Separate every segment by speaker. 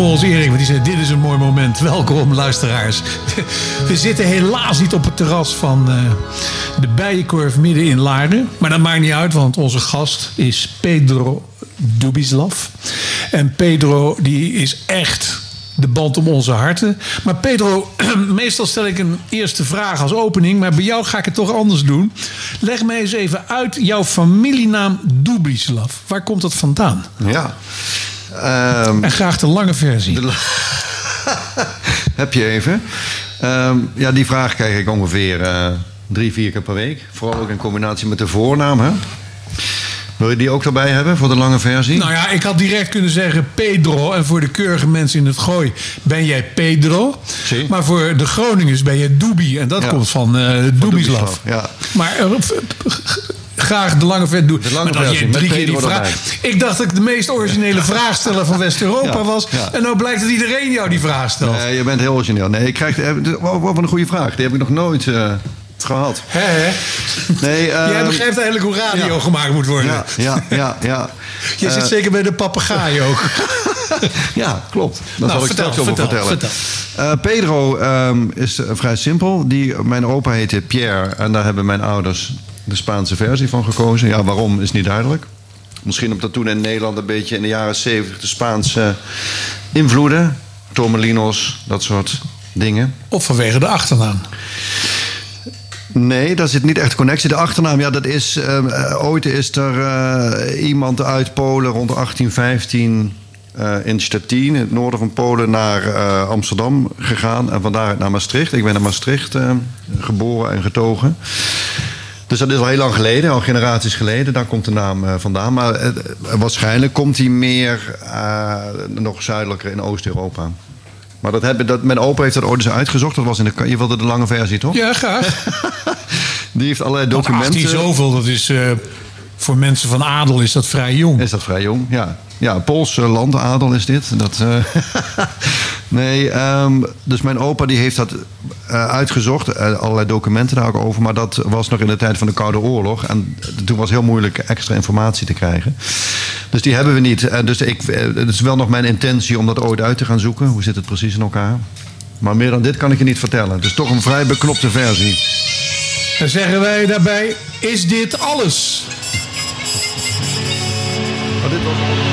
Speaker 1: Volgens Erik, want die zei: Dit is een mooi moment. Welkom, luisteraars. We zitten helaas niet op het terras van eh, de Bijenkorf midden in Laarden. Maar dat maakt niet uit, want onze gast is Pedro Dubislav. En Pedro, die is echt de band om onze harten. Maar Pedro, meestal stel ik een eerste vraag als opening. Maar bij jou ga ik het toch anders doen. Leg mij eens even uit jouw familienaam Dubislav. Waar komt dat vandaan?
Speaker 2: Ja. Ehm,
Speaker 1: En graag de lange versie.
Speaker 2: heb je even? Ehm, ja, die vraag krijg ik ongeveer eh, drie, vier keer per week. Vooral ook in combinatie met de voornaam. Hè? Wil je die ook erbij hebben voor de lange versie?
Speaker 1: Nou ja, ik had direct kunnen zeggen Pedro. En voor de keurige mensen in het gooi ben jij Pedro.
Speaker 2: Zie.
Speaker 1: Maar voor de Groningers ben jij Dubi. En dat
Speaker 2: Ja.
Speaker 1: komt van eh Dubislav.
Speaker 2: Dubislav, ja.
Speaker 1: Maar eh, graag de lange vet doen.
Speaker 2: De lange
Speaker 1: maar dat jij drie keer die vraag. Ik dacht dat ik de meest originele vraagsteller van West-Europa was. En nou blijkt dat iedereen jou die vraag stelt.
Speaker 2: Nee, je bent heel origineel. Nee, ik krijg, eh, wat een goede vraag. Die heb ik nog nooit eh, gehad.
Speaker 1: Hè, hè?
Speaker 2: Nee,
Speaker 1: Jij
Speaker 2: ehm,
Speaker 1: begrijpt eigenlijk hoe radio
Speaker 2: ja.
Speaker 1: gemaakt moet worden.
Speaker 2: Ja, ja, ja, ja.
Speaker 1: Je
Speaker 2: Eh,
Speaker 1: zit zeker bij de papegaai ook.
Speaker 2: Ja, klopt. Daar
Speaker 1: Nou,
Speaker 2: zal ik
Speaker 1: vertel,
Speaker 2: straks over
Speaker 1: vertel,
Speaker 2: vertellen. Eh, Pedro ehm, is eh, vrij simpel. Die, mijn opa heette Pierre en daar hebben mijn ouders de Spaanse versie van gekozen. Ja, waarom is niet duidelijk. Misschien omdat toen in Nederland een beetje in de jaren 70 de Spaanse invloeden, Tormelinos, dat soort dingen.
Speaker 1: Of vanwege de achternaam.
Speaker 2: Nee, daar zit niet echt connectie. De achternaam, ja, dat is. ehm, eh, ooit is er eh, iemand uit Polen rond 1815 eh, in Stettin, in het noorden van Polen, naar eh, Amsterdam gegaan. En van daaruit naar Maastricht. Ik ben in Maastricht eh, geboren en getogen. Dus dat is al heel lang geleden, al generaties geleden. Daar komt de naam eh, vandaan. Maar eh, waarschijnlijk komt hij meer eh, nog zuidelijker in Oost-Europa. Maar dat hebben, dat, mijn opa heeft dat ooit eens uitgezocht. Dat was in de, je wilde de lange versie, toch?
Speaker 1: Ja, graag.
Speaker 2: Die heeft allerlei
Speaker 1: Want
Speaker 2: documenten.
Speaker 1: 18 zoveel, dat is eh, voor mensen van adel is dat vrij jong.
Speaker 2: Is dat vrij jong? Ja. Ja, Poolse landadel is dit. Dat, eh, nee, ehm, dus mijn opa die heeft dat eh, uitgezocht. eh, allerlei documenten daar ook over. Maar dat was nog in de tijd van de Koude Oorlog. En toen was heel moeilijk extra informatie te krijgen. Dus die hebben we niet. En dus ik, eh, het is wel nog mijn intentie om dat ooit uit te gaan zoeken. Hoe zit het precies in elkaar? Maar meer dan dit kan ik je niet vertellen. Het is toch een vrij beknopte versie.
Speaker 1: Dan zeggen wij daarbij, is dit alles?
Speaker 2: Maar dit was...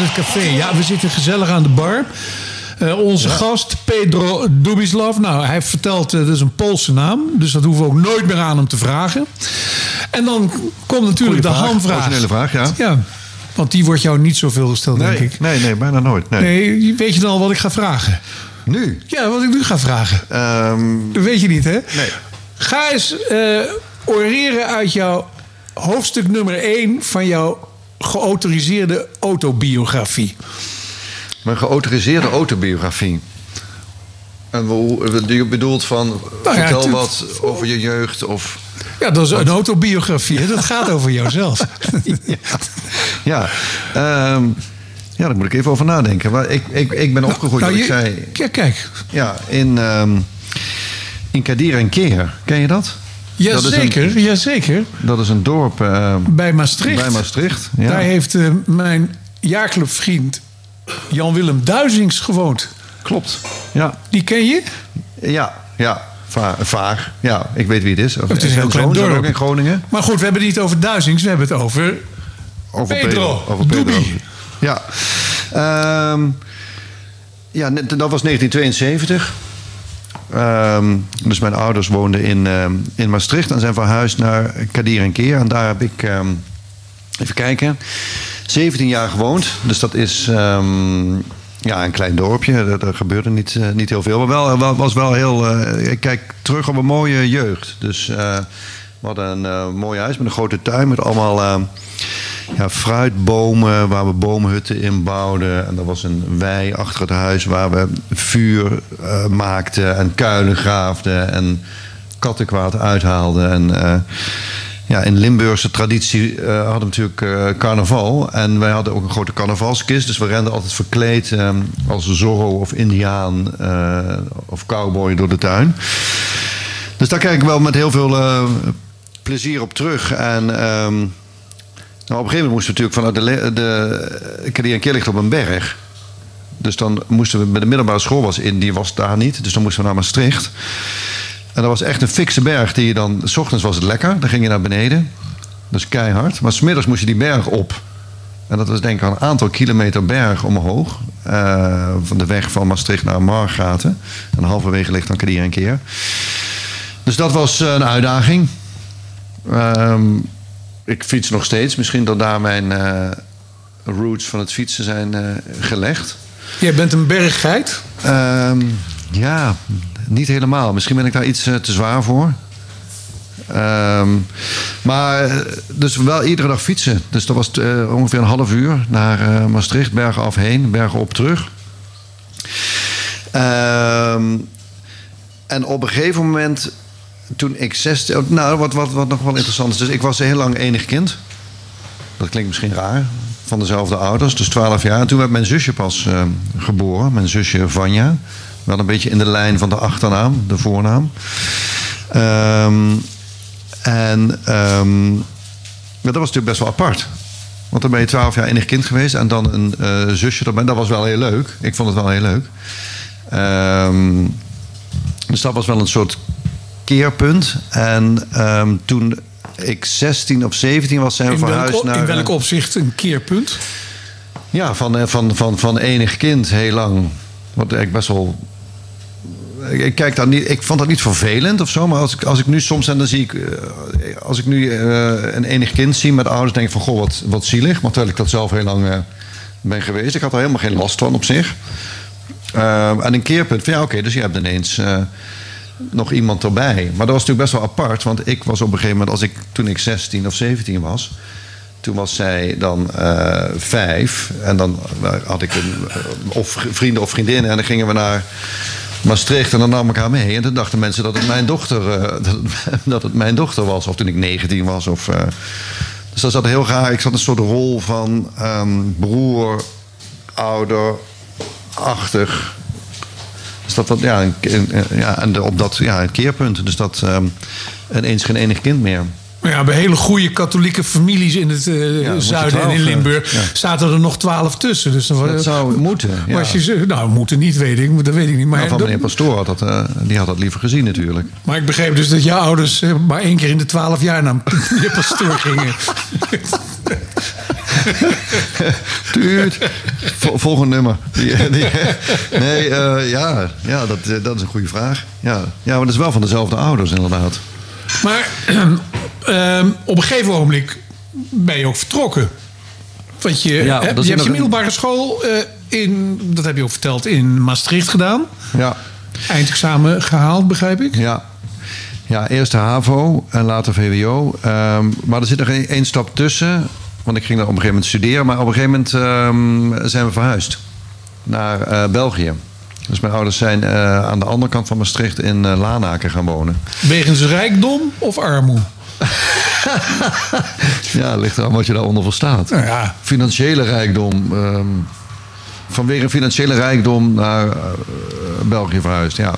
Speaker 3: het
Speaker 1: café. Ja, we zitten gezellig aan de bar. Eh, onze gast, Pedro Dubislav. Nou, hij vertelt, uh, dat is een Poolse naam. Dus dat hoeven we ook nooit meer aan hem te vragen. En dan komt natuurlijk
Speaker 2: Goeie
Speaker 1: de
Speaker 2: vraag,
Speaker 1: hamvraag.
Speaker 2: originele vraag, ja.
Speaker 1: Ja, want die wordt jou niet zoveel gesteld, denk ik.
Speaker 2: nee, nee, bijna nooit. Nee.
Speaker 1: Nee, weet je dan al wat ik ga vragen?
Speaker 2: Nu?
Speaker 1: Ja, wat ik nu ga vragen.
Speaker 2: Ehm,
Speaker 1: Dat weet je niet, hè?
Speaker 2: Nee.
Speaker 1: Ga eens eh, oreren uit jouw hoofdstuk nummer 1 van jouw geautoriseerde autobiografie.
Speaker 2: mijn geautoriseerde autobiografie. En je bedoelt van,
Speaker 1: Nou ja,
Speaker 2: vertel wat over je jeugd of...
Speaker 1: Ja, dat is een autobiografie. hè? Dat gaat over jouzelf.
Speaker 2: Ja, ehm, ja, daar moet ik even over nadenken. Maar ik, ik, ik ben opgegroeid,
Speaker 1: Nou,
Speaker 2: ik zei,
Speaker 1: Ja, kijk.
Speaker 2: ja, in, ehm in Kadir en Keer. Ken je dat? Dat is een-
Speaker 1: Jazeker, jazeker.
Speaker 2: Dat is een dorp eh,
Speaker 1: Bij Maastricht.
Speaker 2: bij Maastricht. Ja.
Speaker 1: Daar heeft eh, mijn jaarclubvriend Jan-Willem Duizings gewoond.
Speaker 2: Klopt. Ja,
Speaker 1: Die ken je?
Speaker 2: ja, ja. Va vaag. Ja, ik weet wie het is.
Speaker 1: Het is een
Speaker 2: En
Speaker 1: heel klein dorp.
Speaker 2: ook in Groningen.
Speaker 1: Maar goed, we hebben het niet over Duizings. We hebben het over
Speaker 2: over
Speaker 1: Pedro,
Speaker 2: Over Pedro. Ja. Ehm, ja, dat was 1972. Ehm, dus mijn ouders woonden in, ehm, in Maastricht en zijn verhuisd naar Kadir en Keer. En daar heb ik, ehm, even kijken, 17 jaar gewoond. Dus dat is ja, een klein dorpje. Er, gebeurde niet, eh, niet heel veel. Maar wel, was wel heel. eh, ik kijk terug op een mooie jeugd. Dus eh, we hadden een mooi huis met een grote tuin met allemaal. Ja, fruitbomen waar we boomhutten in bouwden. En er was een wei achter het huis waar we vuur eh, maakten en kuilen graafden en kattenkwaad uithaalden. En eh, ja, in Limburgse traditie eh, hadden we natuurlijk carnaval. En wij hadden ook een grote carnavalskist. Dus we renden altijd verkleed eh, als Zorro of Indiaan of cowboy door de tuin. Dus daar kijk ik wel met heel veel plezier op terug. En ehm, nou, op een gegeven moment moesten we natuurlijk vanuit de, de Kadir en Keer ligt op een berg. Dus dan moesten we, met de middelbare school was in, die was daar niet. Dus dan moesten we naar Maastricht. En dat was echt een fikse berg die je dan... S ochtends was het lekker, dan ging je naar beneden. Dat is keihard. Maar smiddags moest je die berg op. En dat was denk ik een aantal kilometer berg omhoog. eh, van de weg van Maastricht naar Margraten. En halverwege ligt dan Kadir en Keer. Dus dat was eh, een uitdaging. Ehm, ik fiets nog steeds. Misschien dat daar mijn eh, roots van het fietsen zijn eh, gelegd.
Speaker 1: Jij bent een berggeit.
Speaker 2: Ehm, ja, niet helemaal. Misschien ben ik daar iets eh, te zwaar voor. Ehm, maar dus wel iedere dag fietsen. Dus dat was ongeveer een half uur naar Maastricht, bergen af heen, bergen op terug. Ehm, en op een gegeven moment, toen ik 16... oh, Nou, wat, wat, wat nog wel interessant is. Dus ik was heel lang enig kind. Dat klinkt misschien raar. Van dezelfde ouders, dus 12 jaar. En toen werd mijn zusje pas eh, geboren. Mijn zusje Vanja. Wel een beetje in de lijn van de achternaam, de voornaam. Ehm, en ehm, ja, dat was natuurlijk best wel apart. Want dan ben je 12 jaar enig kind geweest. En dan een eh, zusje erbij. Dat was wel heel leuk. Ik vond het wel heel leuk. Ehm, dus dat was wel een soort keerpunt. En ehm, toen ik 16 of 17 was, zijn we verhuisd
Speaker 1: op-
Speaker 2: naar...
Speaker 1: in welk opzicht een keerpunt?
Speaker 2: Ja, van, eh, van, van, van enig kind heel lang. Wat ik best wel. Ik, kijk daar niet, ik vond dat niet vervelend of zo. Maar als ik, als ik nu soms en dan zie ik. eh, Als ik nu eh, een enig kind zie met ouders, denk ik van goh, wat, wat zielig. Maar terwijl ik dat zelf heel lang ben geweest. Ik had er helemaal geen last van op zich. Eh, en een keerpunt van ja, oké, dus je hebt ineens. Eh, nog iemand erbij. Maar dat was natuurlijk best wel apart. Want ik was op een gegeven moment, als ik, toen ik 16 of 17 was. Toen was zij dan eh, vijf. En dan had ik een, eh, of vrienden of vriendinnen. En dan gingen we naar Maastricht en dan nam ik haar mee. En toen dachten mensen dat het mijn dochter, eh, dat, het, mijn dochter was. Of toen ik 19 was. Of, eh, dus dat zat heel raar. Ik zat een soort rol van ehm, broer, ouder, achtig. Dus dat, dat ja, een, een- ja, en op dat ja, een keerpunt. Dus dat ehm, ineens geen enig kind meer.
Speaker 1: Maar ja, bij hele goede katholieke families in het eh, zuiden en in
Speaker 2: 12, eh,
Speaker 1: Limburg
Speaker 2: ja.
Speaker 1: zaten er nog twaalf tussen. Dus dan,
Speaker 2: Dat zou moeten. Ja.
Speaker 1: was je, ze- nou, moeten niet, weet ik. maar Dat weet ik niet. Maar,
Speaker 2: Nou, van meneer Pastoor had dat, eh, die had dat liever gezien natuurlijk.
Speaker 1: maar ik begreep dus dat je ouders eh, maar één keer in de twaalf jaar naar meneer Pastoor gingen.
Speaker 2: Tuut. Vol- volgende nummer. Die, die- nee, eh, ja, ja dat, eh, dat is een goede vraag. Ja. ja, maar dat is wel van dezelfde ouders inderdaad.
Speaker 1: Maar ehm, op een gegeven ogenblik ben je ook vertrokken. Want je,
Speaker 2: Ja,
Speaker 1: je hebt je
Speaker 2: een-
Speaker 1: middelbare school eh, in, dat heb je ook verteld, in Maastricht gedaan.
Speaker 2: Ja,
Speaker 1: Eindexamen gehaald, begrijp ik.
Speaker 2: ja. Ja, eerst de HAVO en later VWO. Ehm, maar er zit nog één stap tussen. Want ik ging daar op een gegeven moment studeren. Maar op een gegeven moment ehm, zijn we verhuisd naar eh, België. Dus mijn ouders zijn eh, aan de andere kant van Maastricht in eh, Lanaken gaan wonen.
Speaker 1: Wegens rijkdom of armoede?
Speaker 2: Ja, ligt eraan wat je daaronder verstaat.
Speaker 1: Nou ja,
Speaker 2: Financiële rijkdom. ehm, vanwege een financiële rijkdom naar België verhuisd, ja.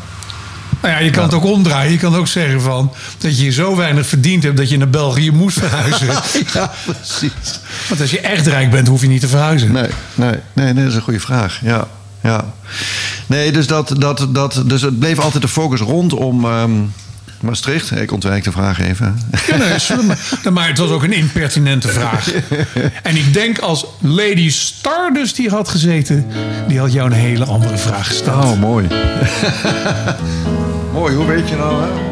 Speaker 1: Nou ja, je kan het ook omdraaien. Je kan ook zeggen van, dat je zo weinig verdiend hebt dat je naar België moest verhuizen.
Speaker 2: Ja, precies.
Speaker 1: Want als je echt rijk bent, hoef je niet te verhuizen.
Speaker 2: Nee, nee, nee, nee, dat is een goede vraag. Ja, ja. Nee, dus, dat, dat, dat, dus het bleef altijd de focus rondom ehm Maastricht? Ik ontwijk de vraag even.
Speaker 1: Ja, nee, maar het was ook een impertinente vraag. En ik denk als Lady Stardust die had gezeten, die had jou een hele andere vraag gesteld.
Speaker 2: Oh, mooi. Mooi, hoe weet je nou, hè?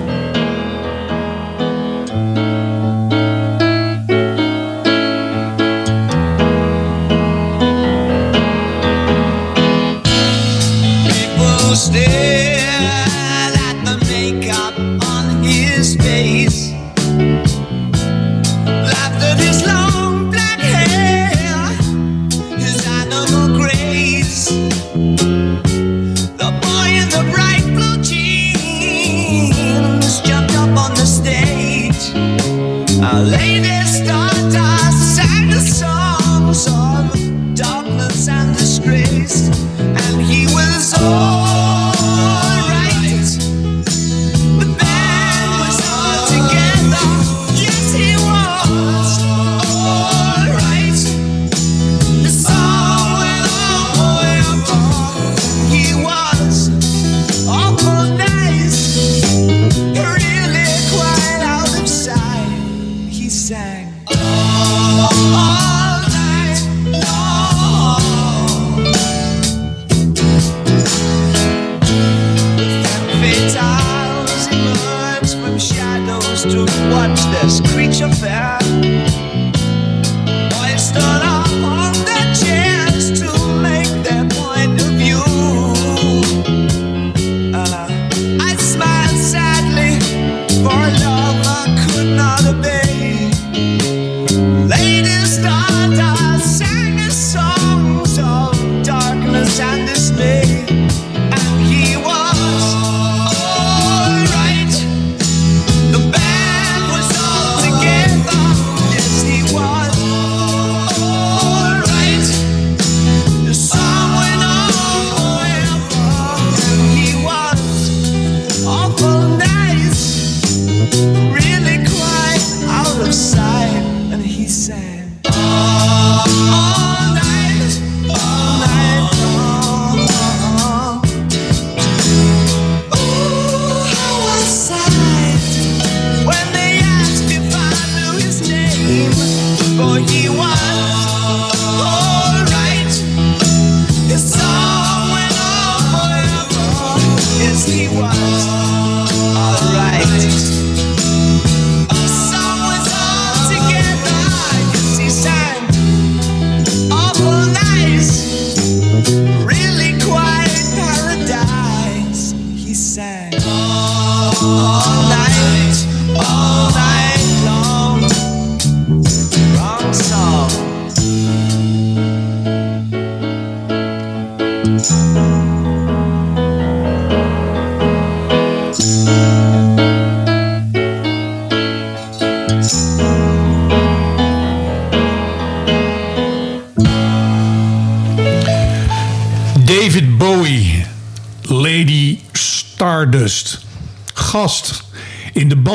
Speaker 3: This creature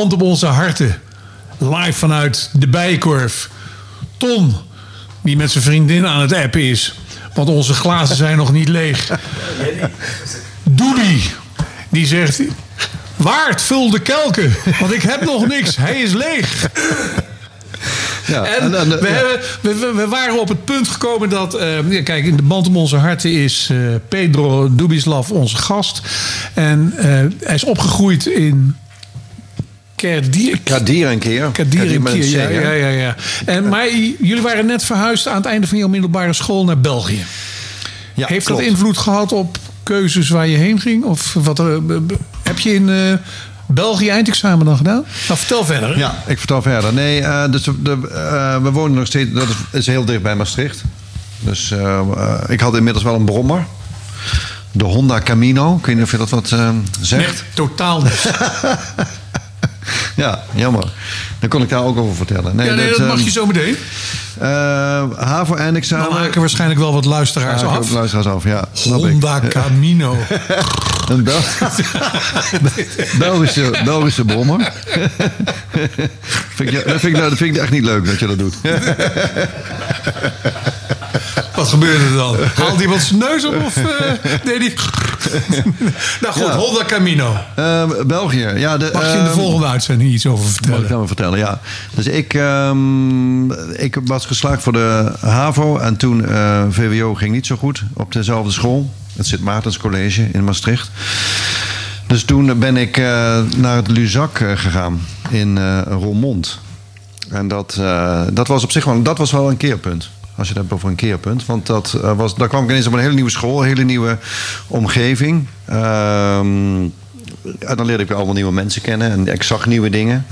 Speaker 3: band
Speaker 1: op onze harten. Live vanuit de Bijenkorf. Ton, die met zijn vriendin aan het appen is. Want onze glazen zijn nog niet leeg. Doelie, die zegt... Waard, vul de kelken, want ik heb nog niks. Hij is leeg.
Speaker 2: Ja,
Speaker 1: En,
Speaker 2: en- en-
Speaker 1: we,
Speaker 2: ja.
Speaker 1: hebben, we, waren op het punt gekomen dat... eh, kijk, in de band om onze harten is eh, Pedro Dubislav onze gast. En eh, hij is opgegroeid in Kerdier.
Speaker 2: Kadir een keer.
Speaker 1: Kadir
Speaker 2: een
Speaker 1: ja,
Speaker 2: C, hè?
Speaker 1: ja, ja, ja. En, maar jullie waren net verhuisd aan het einde van je middelbare school naar België.
Speaker 2: Ja,
Speaker 1: Heeft
Speaker 2: klopt.
Speaker 1: dat invloed gehad op keuzes waar je heen ging? Of wat, eh, heb je in eh, België eindexamen dan gedaan? Nou, vertel verder.
Speaker 2: Ja, ik vertel verder. Nee, eh, dus de, we wonen nog steeds... Dat is, heel dicht bij Maastricht. Dus ik had inmiddels wel een brommer. De Honda Camino. Ik weet niet of je dat wat zegt.
Speaker 1: Nee, totaal niet.
Speaker 2: Ja, jammer. Dan kon ik daar ook over vertellen. Nee,
Speaker 1: Ja, nee, dat mag je zo meteen.
Speaker 2: eh, HAVO eindexamen.
Speaker 1: Dan haken waarschijnlijk wel wat luisteraars af.
Speaker 2: luisteraars af, ja.
Speaker 1: Honda Camino.
Speaker 2: Een Bel Belgische, Belgische vind ik, dat, vind ik, nou- dat vind ik echt niet leuk dat je dat doet.
Speaker 1: Wat gebeurde er dan? Haalde iemand zijn neus op of eh deed hij... nou goed,
Speaker 2: Ja.
Speaker 1: Honda Camino.
Speaker 2: Ehm, België, ja. De,
Speaker 1: Mag je in de
Speaker 2: ehm,
Speaker 1: volgende uitzending iets over
Speaker 2: Mag
Speaker 1: vertellen?
Speaker 2: ik dat maar vertellen, ja. Dus ik, ehm, ik was geslaagd voor de HAVO en toen eh, VWO ging niet zo goed op dezelfde school. Het Sint Maartens College in Maastricht. Dus toen ben ik eh, naar het Luzak gegaan in eh Roermond. En dat, dat was op zich wel, dat was wel een keerpunt. Als je het hebt over een keerpunt. Want dat, eh, was, daar kwam ik ineens op een hele nieuwe school, een hele nieuwe omgeving. Ehm, en dan leerde ik weer allemaal nieuwe mensen kennen en ik zag nieuwe dingen.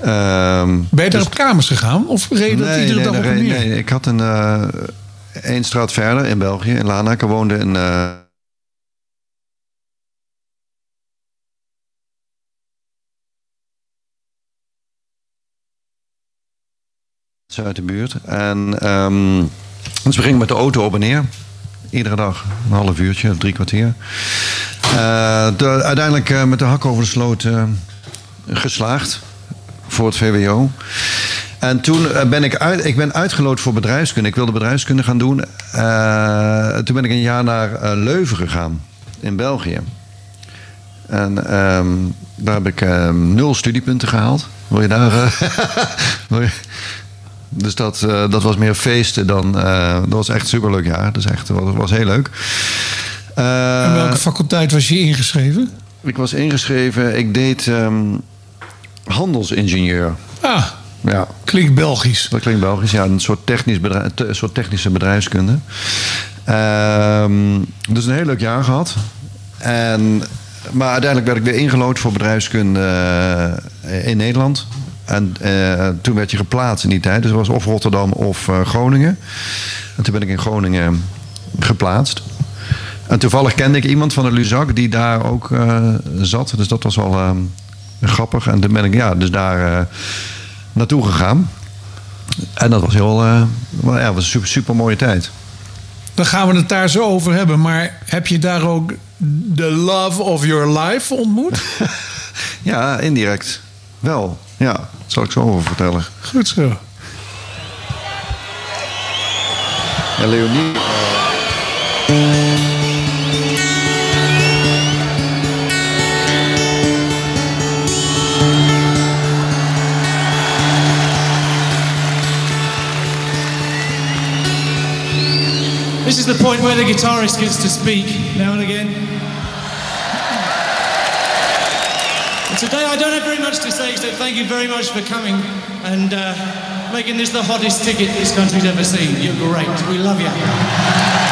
Speaker 2: Ehm,
Speaker 1: Ben je daar
Speaker 2: dus-
Speaker 1: op kamers gegaan? Of reed je dat
Speaker 2: nee,
Speaker 1: iedere
Speaker 2: nee,
Speaker 1: dag op
Speaker 2: nee, nee, ik had een eh één straat verder in België, in Lanaken, woonde een. Uit de buurt. En ehm, dus we gingen met de auto op en neer. Iedere dag een half uurtje, of drie kwartier. Eh, de- uiteindelijk eh, met de hak over de sloot eh, geslaagd voor het VWO. En toen ben ik, uit, ik ben uitgeloot voor bedrijfskunde. Ik wilde bedrijfskunde gaan doen. Toen ben ik een jaar naar Leuven gegaan, in België. En ehm, daar heb ik ehm, nul studiepunten gehaald. Wil je daar... dus dat, eh, dat was meer feesten dan... eh, dat was echt een superleuk jaar. Dus echt, was, was heel leuk. Eh,
Speaker 1: En welke faculteit was je ingeschreven?
Speaker 2: ik was ingeschreven. Ik deed ehm, handelsingenieur.
Speaker 1: Ah,
Speaker 2: Ja,
Speaker 1: klinkt Belgisch.
Speaker 2: dat klinkt Belgisch. Ja, een soort, technisch bedrijf, een soort technische bedrijfskunde. Ehm, dus een heel leuk jaar gehad. En, maar uiteindelijk werd ik weer ingelood voor bedrijfskunde in Nederland. En eh, toen werd je geplaatst in die tijd. Dus het was of Rotterdam of eh, Groningen. En toen ben ik in Groningen geplaatst. En toevallig kende ik iemand van de Luzak die daar ook eh, zat. Dus dat was wel eh, grappig. En toen ben ik ja, dus daar naartoe gegaan. En dat was heel, wel, ja, was een super, super mooie tijd.
Speaker 1: Dan gaan we het daar zo over hebben. Maar heb je daar ook de love of your life ontmoet?
Speaker 2: Ja, indirect. Wel. Ja, daar zal ik zo over vertellen.
Speaker 1: Goed zo.
Speaker 2: Ja, Leonie.
Speaker 3: This is the point where the guitarist gets to speak now and again. Today I don't have very much to say except thank you very much for coming and uh, making this the hottest ticket this country's ever seen. You're great. We love you.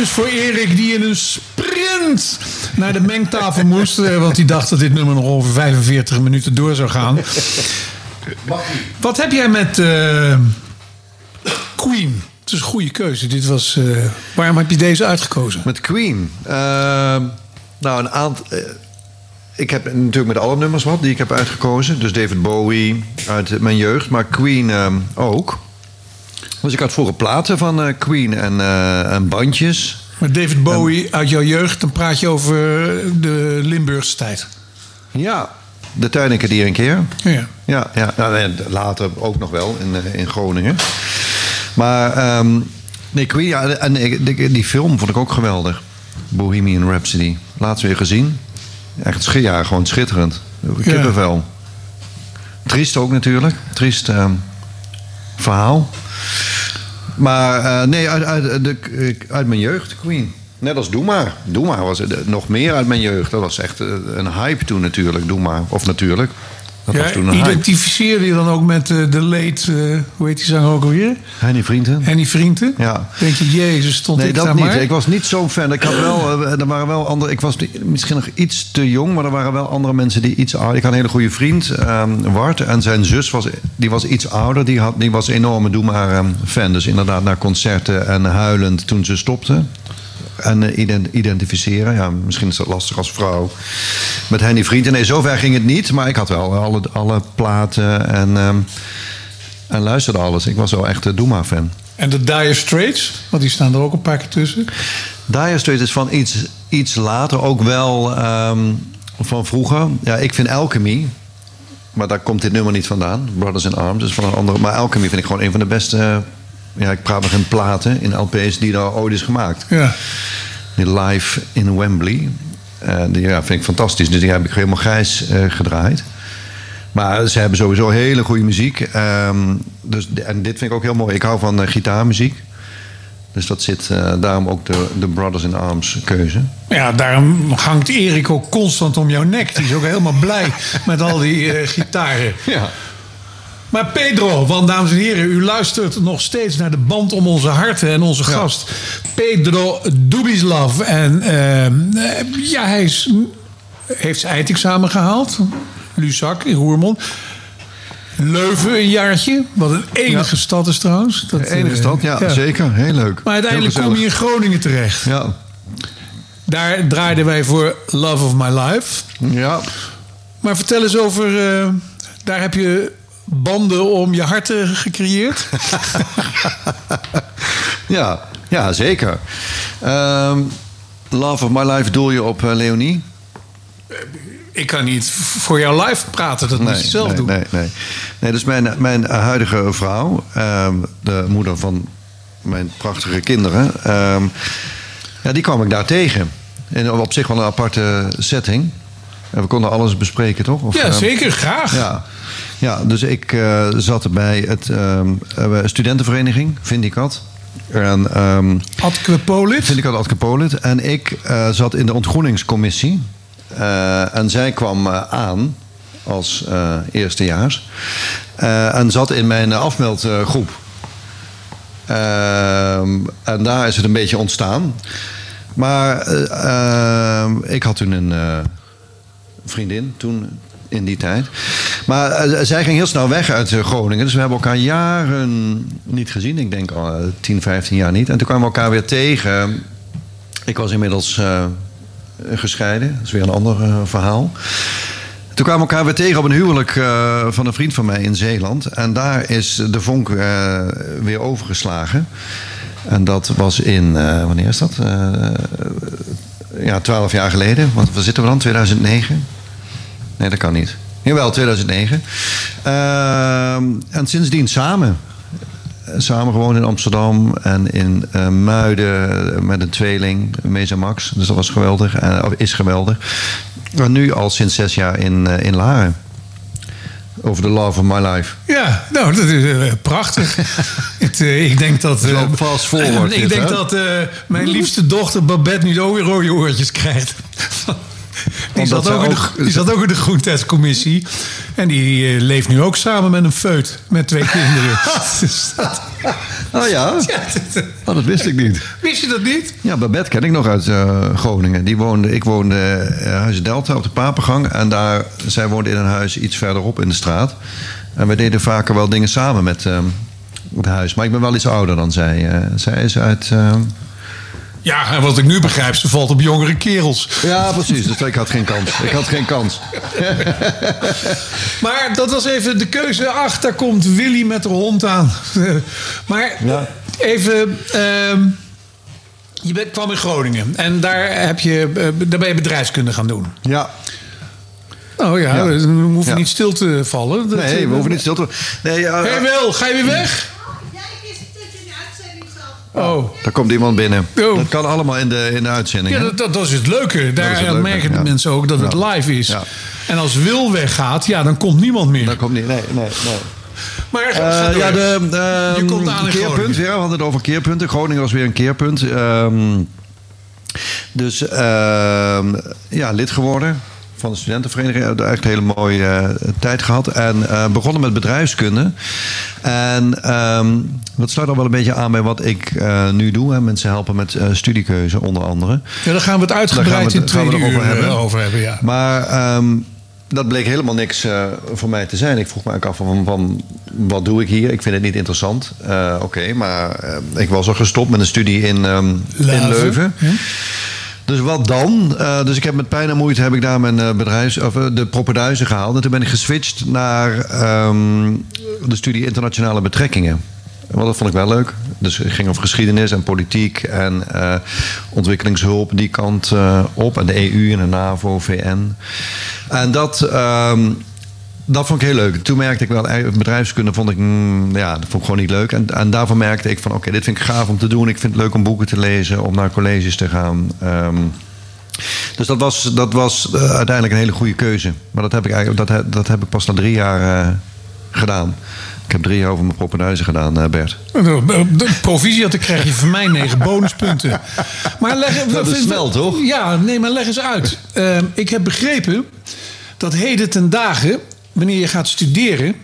Speaker 4: is
Speaker 1: voor Erik die in een sprint naar de mengtafel moest. eh, Want hij dacht dat dit nummer nog over 45 minuten door zou gaan. Wat heb jij met eh, Queen? Het is een goede keuze. Dit was, eh, waarom heb je deze uitgekozen?
Speaker 2: Met Queen. Ehm, nou, een aantal. ik heb natuurlijk met alle nummers wat die ik heb uitgekozen. Dus David Bowie uit mijn jeugd, maar Queen ehm, ook. Dus ik had vroeger platen van eh, Queen en, eh, en bandjes.
Speaker 1: Met David Bowie uit jouw jeugd, dan praat je over de Limburgse tijd.
Speaker 2: Ja, de Tuiniken die een keer.
Speaker 1: Ja.
Speaker 2: Ja, ja nou, later ook nog wel in, eh, in Groningen. Maar ehm, nee, Queen, ja, en die, die film vond ik ook geweldig. Bohemian Rhapsody. Laatst weer gezien. Echt ja, gewoon schitterend. Kippenvel. Triest ook natuurlijk. Triest ehm, verhaal. Maar eh, nee, uit, uit, de, uit mijn jeugd, Queen. Net als Doe Maar. Doe Maar was eh, nog meer uit mijn jeugd. Dat was echt eh, een hype toen natuurlijk, Doe Maar. Of natuurlijk. Dat was
Speaker 1: Ja,
Speaker 2: toen een hype.
Speaker 1: identificeerde je dan ook met eh, de leed, eh, hoe heet die zanger ook alweer?
Speaker 2: Henny Vrienden.
Speaker 1: Henny Vrienden?
Speaker 2: Ja.
Speaker 1: Denk je, jezus, stond
Speaker 2: Nee,
Speaker 1: ik
Speaker 2: dat
Speaker 1: daar
Speaker 2: niet.
Speaker 1: maar?
Speaker 2: Ik was niet zo'n fan. Ik had wel, eh, er waren wel andere. Ik was misschien nog iets te jong, maar er waren wel andere mensen die iets ouder. Ik had een hele goede vriend, ehm Wart, en zijn zus was, die was iets ouder. Die, had, die was een enorme Doe maar fan. Dus inderdaad naar concerten en huilend toen ze stopte. En eh, ident- identificeren, ja, misschien is dat lastig als vrouw. Met Henny Vrienden. Nee, zover ging het niet, maar ik had wel alle, alle platen en, ehm, en luisterde alles. Ik was wel echt een Doe maar fan.
Speaker 1: En de Dire Straits, want die staan er ook een paar keer tussen.
Speaker 2: Dire Straits is van iets, iets later, ook wel ehm, van vroeger. Ja, ik vind Alchemy, maar daar komt dit nummer niet vandaan. Brothers in Arms is van een andere. Maar Alchemy vind ik gewoon een van de beste. Ja, ik praat nog in platen, in LP's die daar ooit is gemaakt.
Speaker 1: Ja.
Speaker 2: Die live in Wembley. Eh, die ja, vind ik fantastisch. Dus die heb ik helemaal grijs eh, gedraaid. Maar ze hebben sowieso hele goede muziek. Ehm, dus, en dit vind ik ook heel mooi. Ik hou van eh, gitaarmuziek. Dus dat zit daarom ook de, de Brothers in Arms keuze.
Speaker 1: ja, daarom hangt Erik ook constant om jouw nek. Die is ook helemaal blij met al die gitaren.
Speaker 2: Ja.
Speaker 1: Maar Pedro, want dames en heren, u luistert nog steeds naar de band om onze harten en onze gast. Pedro Dubislav. En ehm, eh, ja, hij is, heeft zijn eindexamen gehaald. Luzak in Roermond. Leuven een jaartje. Wat een enige stad is trouwens. Dat,
Speaker 2: De enige
Speaker 1: eh,
Speaker 2: stad, ja, zeker. Heel leuk.
Speaker 1: Maar uiteindelijk kom je in. Groningen terecht.
Speaker 2: Ja.
Speaker 1: Daar draaiden wij voor Love of My Life.
Speaker 2: Ja.
Speaker 1: Maar vertel eens over... eh, daar heb je banden om je harten gecreëerd.
Speaker 2: Ja, ja zeker. Ehm, Love of My Life doel je op eh, Leonie?
Speaker 1: Ik kan niet voor jou live praten. Dat moet je zelf
Speaker 2: nee,
Speaker 1: doen.
Speaker 2: Nee, nee. nee dus mijn, mijn huidige vrouw, ehm, de moeder van mijn prachtige kinderen, ehm, ja, die kwam ik daar tegen. En op zich wel een aparte setting. En we konden alles bespreken, toch? Of,
Speaker 1: Ja,
Speaker 2: ehm,
Speaker 1: zeker. Graag.
Speaker 2: Ja, ja dus ik eh, zat bij het ehm, eh, studentenvereniging, Vindicat. En ehm
Speaker 1: Adquepolit.
Speaker 2: Vindicat Adcapolit. En ik eh, zat in de ontgroeningscommissie. En zij kwam aan als eerstejaars. En zat in mijn afmeldgroep. En daar is het een beetje ontstaan. Maar ik had toen een vriendin, toen in die tijd. Maar eh, zij ging heel snel weg uit eh, Groningen. Dus we hebben elkaar jaren niet gezien. Ik denk al eh, 10, 15 jaar niet. En toen kwamen we elkaar weer tegen. Ik was inmiddels eh, gescheiden. Dat is weer een ander eh, verhaal. Toen kwamen we elkaar weer tegen op een huwelijk eh, van een vriend van mij in Zeeland. En daar is de vonk eh, weer overgeslagen. En dat was in, eh, wanneer is dat? Eh, ja, twaalf jaar geleden. Wat, waar zitten we dan? 2009? Nee, dat kan niet. Jawel, 2009. Ehm, en sindsdien samen. Samen gewoond in Amsterdam en in eh, Muiden met een tweeling, Mesa Max. Dus dat was geweldig, of is geweldig. En nu al sinds zes jaar in, eh, in Laren. Over the love of my life.
Speaker 1: Ja, nou, dat is eh, prachtig. het, eh, ik denk dat... eh,
Speaker 2: forward
Speaker 1: ik
Speaker 2: dit,
Speaker 1: denk
Speaker 2: hè?
Speaker 1: dat eh, mijn liefste dochter Babette nu ook weer rode oortjes krijgt. Die zat, ook in de, die zat ook in de groentestcommissie. En die eh, leeft nu ook samen met een feut. Met twee kinderen. Dus dat-
Speaker 2: Oh ja? Oh, dat wist ik niet.
Speaker 1: wist je dat niet?
Speaker 2: Ja, Babette ken ik nog uit eh, Groningen. Die woonde, ik woonde uh, Huis Delta op de Papengang. En daar, zij woonde in een huis iets verderop in de straat. En we deden vaker wel dingen samen met eh, het huis. Maar ik ben wel iets ouder dan zij. Eh, zij is uit... eh,
Speaker 1: Ja, en wat ik nu begrijp, ze valt op jongere kerels.
Speaker 2: Ja, precies. Dus ik had geen kans. Ik had geen kans.
Speaker 1: Maar dat was even de keuze. Ach, daar komt Willy met de hond aan. maar
Speaker 2: Ja.
Speaker 1: even... ehm, je bent, kwam in Groningen. En daar, heb je, eh, daar ben je bedrijfskunde gaan doen.
Speaker 2: Ja.
Speaker 1: Oh ja,
Speaker 2: Ja.
Speaker 1: we hoeven
Speaker 2: Ja.
Speaker 1: niet stil te vallen. Dat,
Speaker 2: Nee,
Speaker 1: eh,
Speaker 2: we hoeven niet stil te... Nee, eh,
Speaker 1: Hé Wil, ga je weer weg?
Speaker 5: Ja, ik is tussen de uitzending zat.
Speaker 1: Oh.
Speaker 2: Daar komt iemand binnen.
Speaker 1: Oh.
Speaker 2: Dat kan allemaal in de, in de uitzending.
Speaker 1: Ja, dat, dat, dat is het leuke. Daar
Speaker 2: is het leuke,
Speaker 1: merken de
Speaker 2: ja.
Speaker 1: mensen ook dat het
Speaker 2: Ja.
Speaker 1: live is.
Speaker 2: Ja.
Speaker 1: En als Wil weggaat, ja, dan komt niemand meer.
Speaker 2: Dat komt niet. Nee, nee, nee.
Speaker 1: Maar ga,
Speaker 2: Eh, ja, de,
Speaker 1: Je
Speaker 2: ehm,
Speaker 1: komt aan
Speaker 2: keerpunt. Ja, we hadden het over keerpunten. Groningen was weer een keerpunt. Ehm, dus ehm, ja, lid geworden van de studentenvereniging. Echt een hele mooie eh, tijd gehad. En eh, begonnen met bedrijfskunde. En ehm, dat sluit al wel een beetje aan bij wat ik eh, nu doe. Hè. Mensen helpen met studiekeuze onder andere.
Speaker 1: Ja, daar gaan we het uitgebreid in
Speaker 2: erover
Speaker 1: uur
Speaker 2: hebben.
Speaker 1: eh, over hebben. Ja.
Speaker 2: Maar ehm, dat bleek helemaal niks voor mij te zijn. Ik vroeg me eigenlijk af van, van wat doe ik hier? Ik vind het niet interessant. Oké, maar eh, ik was al gestopt met een studie in, ehm, in
Speaker 1: Leuven,
Speaker 2: Leuven.
Speaker 1: ja.
Speaker 2: Dus wat dan? Eh, dus ik heb met pijn en moeite heb ik daar mijn eh, bedrijfs, of, eh, de propeduizen gehaald. En toen ben ik geswitcht naar ehm, de studie internationale betrekkingen. Want dat vond ik wel leuk. Dus het ging over geschiedenis en politiek en ontwikkelingshulp, die kant op. En de EU en de NAVO, VN. En dat, ehm, dat vond ik heel leuk. Toen merkte ik wel, eh, bedrijfskunde vond ik, mm, ja, dat vond ik gewoon niet leuk. En, en daarvan merkte ik van, oké, dit vind ik gaaf om te doen. Ik vind het leuk om boeken te lezen, om naar colleges te gaan. Ehm, dus dat was, dat was eh, uiteindelijk een hele goede keuze. Maar dat heb ik, eigenlijk, dat, dat heb ik pas na drie jaar eh, gedaan. Ik heb drie jaar over mijn propenduizen gedaan, Bert.
Speaker 1: De provisie, dan krijg je van mij negen bonuspunten. Maar leg,
Speaker 2: Dat is snel, toch?
Speaker 1: Ja, nee, maar leg eens uit. Ehm, ik heb begrepen dat heden ten dagen, wanneer je gaat studeren...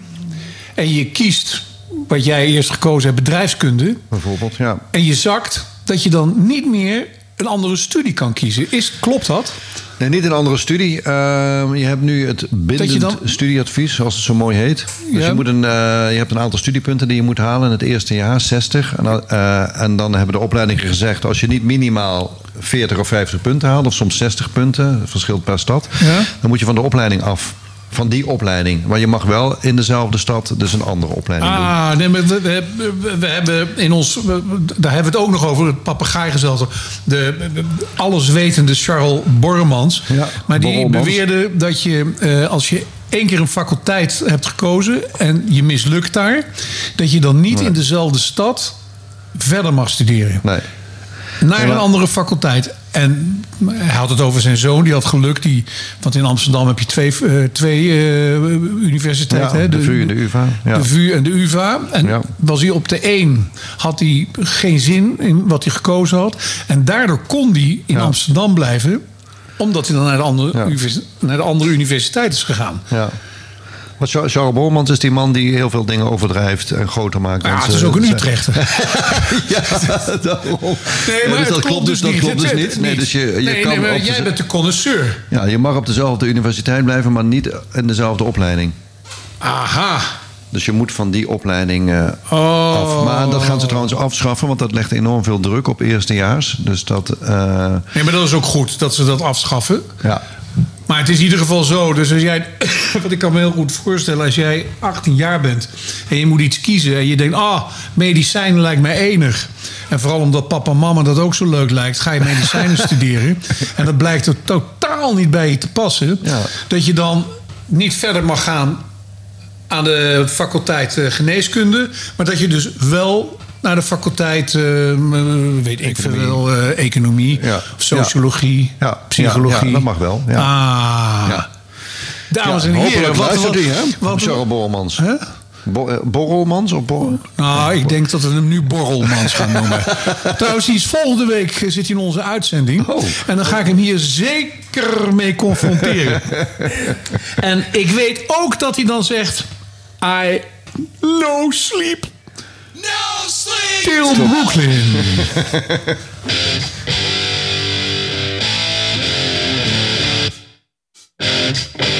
Speaker 1: en je kiest, wat jij eerst gekozen hebt, bedrijfskunde...
Speaker 2: Bijvoorbeeld, ja.
Speaker 1: en je zakt, dat je dan niet meer een andere studie kan kiezen. Is, klopt dat?
Speaker 2: Nee, niet een andere studie. Ehm, je hebt nu het bindend
Speaker 1: dan-
Speaker 2: studieadvies, zoals het zo mooi heet. Dus
Speaker 1: Ja.
Speaker 2: je, moet een, eh, je hebt een aantal studiepunten die je moet halen in het eerste jaar, 60. En, dan- eh, en dan hebben de opleidingen gezegd... als je niet minimaal 40 of 50 punten haalt... of soms 60 punten, verschilt per stad...
Speaker 1: Ja.
Speaker 2: dan moet je van de opleiding af. Van die opleiding. Maar je mag wel in dezelfde stad dus een andere opleiding doen.
Speaker 1: Ah, nee, maar we, we, we- we hebben in ons. we- daar hebben we het ook nog over, het papegaaigezelschap. De alleswetende Charles Borremans.
Speaker 2: Ja,
Speaker 1: maar die
Speaker 2: Borrelmans.
Speaker 1: beweerde dat je, eh, als je één keer een faculteit hebt gekozen en je mislukt daar, dat je dan niet in dezelfde stad verder mag studeren.
Speaker 2: Nee.
Speaker 1: Naar
Speaker 2: Ja,
Speaker 1: een andere faculteit. En hij had het over zijn zoon, die had geluk. Die, want in Amsterdam heb je twee, eh, twee eh, universiteiten.
Speaker 2: Ja,
Speaker 1: hè?
Speaker 2: de VU en de UvA, ja.
Speaker 1: De VU en de UvA. En
Speaker 2: Ja.
Speaker 1: was hij op de een, had hij geen zin in wat hij gekozen had. En daardoor kon hij in. Amsterdam blijven. Omdat hij dan naar de andere, naar de andere universiteit is gegaan.
Speaker 2: Ja. Want Char- Charles Bormans is die man die heel veel dingen overdrijft en groter maakt.
Speaker 1: Ja,
Speaker 2: dan
Speaker 1: het
Speaker 2: ze
Speaker 1: is ook een. Utrechter.
Speaker 2: Ja, daarom.
Speaker 1: Nee, maar
Speaker 2: dus
Speaker 1: het
Speaker 2: dat klopt dus, dat
Speaker 1: niet.
Speaker 2: klopt dus niet. Nee, dus je, je
Speaker 1: nee,
Speaker 2: kan
Speaker 1: nee, maar
Speaker 2: op
Speaker 1: jij
Speaker 2: de-
Speaker 1: bent de connoisseur.
Speaker 2: ja, je mag op dezelfde universiteit blijven, maar niet in dezelfde opleiding.
Speaker 1: Aha.
Speaker 2: Dus je moet van die opleiding eh,
Speaker 1: Oh.
Speaker 2: af. Maar dat gaan ze trouwens afschaffen, want dat legt enorm veel druk op eerstejaars. Dus dat, eh,
Speaker 1: Nee, maar dat is ook goed dat ze dat afschaffen.
Speaker 2: ja.
Speaker 1: Maar het is in ieder geval zo. Dus als jij, wat ik kan me heel goed voorstellen, als jij 18 jaar bent en je moet iets kiezen en je denkt, ah, medicijnen lijkt mij enig. En vooral omdat papa en mama dat ook zo leuk lijkt, ga je medicijnen studeren. En dat blijkt er totaal niet bij je te passen.
Speaker 2: Ja.
Speaker 1: Dat je dan niet verder mag gaan aan de faculteit eh, geneeskunde, maar dat je dus wel naar de faculteit, eh, weet ik veel
Speaker 2: Economie.
Speaker 1: eh, economie, of sociologie,
Speaker 2: Ja.
Speaker 1: psychologie.
Speaker 2: Dat mag wel, ja.
Speaker 1: Ah.
Speaker 2: Ja.
Speaker 1: Dames en heren, wat, wat,
Speaker 2: hè?
Speaker 1: wat-
Speaker 2: Charles Borrelmans.
Speaker 1: Hè?
Speaker 2: Bo- eh, Borrelmans of Bor
Speaker 1: Nou, ik denk dat we hem nu Borrelmans gaan noemen. Trouwens, die is volgende week zit hij in onze uitzending.
Speaker 2: Oh.
Speaker 1: En dan ga ik hem hier zeker mee confronteren. en ik weet ook dat hij dan zegt... I no sleep
Speaker 3: No sleep!
Speaker 1: till Brooklyn.
Speaker 3: Foot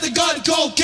Speaker 3: the gun
Speaker 2: go.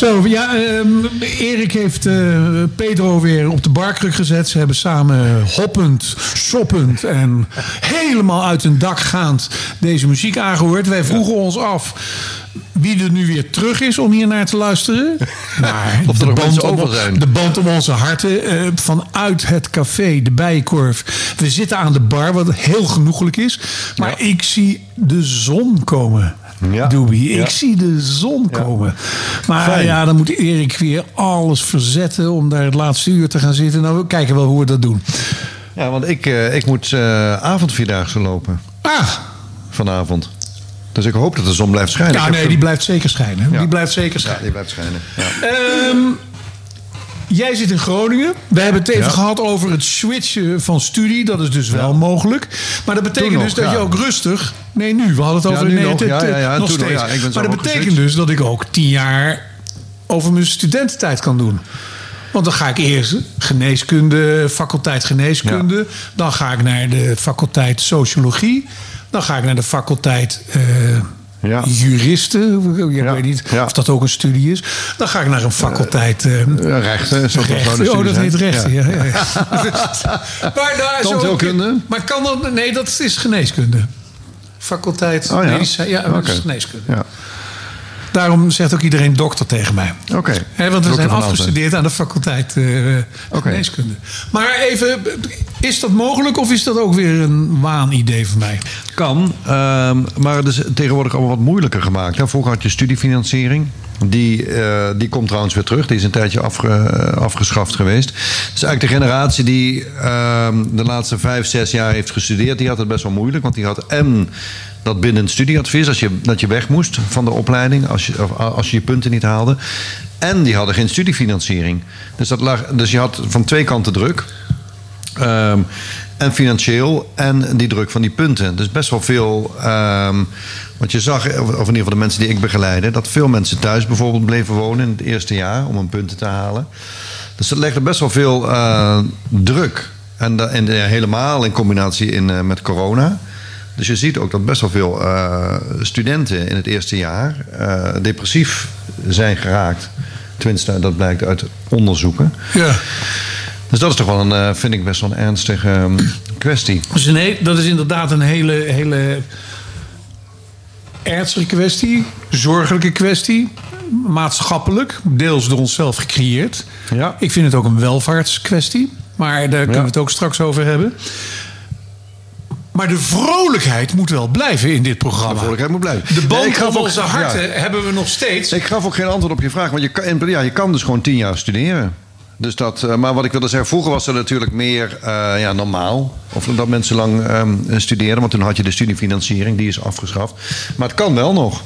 Speaker 1: Zo, ja, ehm, Erik heeft eh, Pedro weer op de barkruk gezet. Ze hebben samen hoppend, shoppend en helemaal uit hun dak gaand deze muziek aangehoord. Wij vroegen ons af wie er nu weer terug is om hier naar te luisteren. Maar
Speaker 2: Of er nog mensen
Speaker 1: om,
Speaker 2: over zijn.
Speaker 1: de band om onze harten eh, vanuit het café, de Bijenkorf. We zitten aan de bar, wat heel genoeglijk is. Maar ik zie de zon komen.
Speaker 2: Ja.
Speaker 1: Doobie,
Speaker 2: Ja.
Speaker 1: ik zie de zon komen. Maar
Speaker 2: Fijn.
Speaker 1: ja, dan moet Erik weer alles verzetten om daar het laatste uur te gaan zitten. Nou, we kijken wel hoe we dat doen.
Speaker 2: Ja, want ik, eh, ik moet eh avondvierdaagse lopen
Speaker 1: Ah,
Speaker 2: vanavond. Dus ik hoop dat de zon blijft schijnen.
Speaker 1: ja, nee, die blijft zeker schijnen. Die blijft zeker
Speaker 2: Ja,
Speaker 1: schijnen.
Speaker 2: die blijft schijnen. Ja.
Speaker 1: Jij zit in Groningen. We hebben het even
Speaker 2: Ja.
Speaker 1: gehad over het switchen van studie. Dat is dus wel mogelijk. Maar dat betekent dus dat je ook rustig... Nee, nu. We hadden het over... nee,
Speaker 2: nog. Ja,
Speaker 1: het-
Speaker 2: ja, ja,
Speaker 1: nog steeds. Maar dat betekent
Speaker 2: geswitcht.
Speaker 1: dus dat ik ook tien jaar over mijn studententijd kan doen. Want dan ga ik eerst geneeskunde, faculteit geneeskunde. Dan ga ik naar de faculteit sociologie. Dan ga ik naar de faculteit eh,
Speaker 2: Ja.
Speaker 1: juristen. Ik
Speaker 2: Ja.
Speaker 1: weet niet
Speaker 2: Ja.
Speaker 1: of dat ook een studie is. Dan ga ik naar een faculteit... eh,
Speaker 2: Eh, rechten, zo
Speaker 1: Rechten. Oh, dat heet rechten. Ja. Maar, daar zo- maar kan dat... Nee, dat is geneeskunde. Faculteit
Speaker 2: Oh ja?
Speaker 1: medicijn. Ja, dat is geneeskunde.
Speaker 2: Ja.
Speaker 1: Daarom zegt ook iedereen dokter tegen mij.
Speaker 2: Oké.
Speaker 1: Want we zijn afgestudeerd aan de faculteit
Speaker 2: Oké.
Speaker 1: geneeskunde. Maar even, is dat mogelijk of is dat ook weer een waanidee van mij?
Speaker 2: Kan, ehm, maar het is tegenwoordig allemaal wat moeilijker gemaakt. Hè. Vroeger had je studiefinanciering. Die, eh, die komt trouwens weer terug. Die is een tijdje afge- afgeschaft geweest. Dus eigenlijk de generatie die ehm, de laatste vijf, zes jaar heeft gestudeerd... die had het best wel moeilijk. Want die had en dat binnen het studieadvies... Als je, dat je weg moest van de opleiding als je, als je je punten niet haalde. En die hadden geen studiefinanciering. Dus, dat lag, dus je had van twee kanten druk. Ehm, en financieel en die druk van die punten. Dus best wel veel. ehm want je zag, of in ieder geval de mensen die ik begeleide, dat veel mensen thuis bijvoorbeeld bleven wonen in het eerste jaar om hun punten te halen. Dus dat legde best wel veel eh, druk. En, en helemaal in combinatie in, eh, met corona. Dus je ziet ook dat best wel veel eh, studenten in het eerste jaar eh, depressief zijn geraakt. Tenminste, dat blijkt uit onderzoeken.
Speaker 1: Ja.
Speaker 2: Dus dat is toch wel een, eh, vind ik best wel een ernstige ehm, kwestie.
Speaker 1: Dus nee, dat is inderdaad een hele, hele ernstige kwestie, zorgelijke kwestie, maatschappelijk, deels door onszelf gecreëerd.
Speaker 2: Ja.
Speaker 1: Ik vind het ook een welvaartskwestie, maar daar kunnen we het ook straks over hebben. Maar de vrolijkheid moet wel blijven in dit programma.
Speaker 2: De vrolijkheid moet blijven.
Speaker 1: De band
Speaker 2: Nee, ook-
Speaker 1: onze harten
Speaker 2: ja.
Speaker 1: hebben we nog steeds.
Speaker 2: Ik gaf ook geen antwoord op je vraag, want je kan, ja, je kan dus gewoon tien jaar studeren. Dus dat, eh, maar wat ik wilde zeggen, vroeger was er natuurlijk meer eh, ja, normaal. Of dat mensen lang ehm, studeerden, want toen had je de studiefinanciering, die is afgeschaft. Maar het kan wel nog.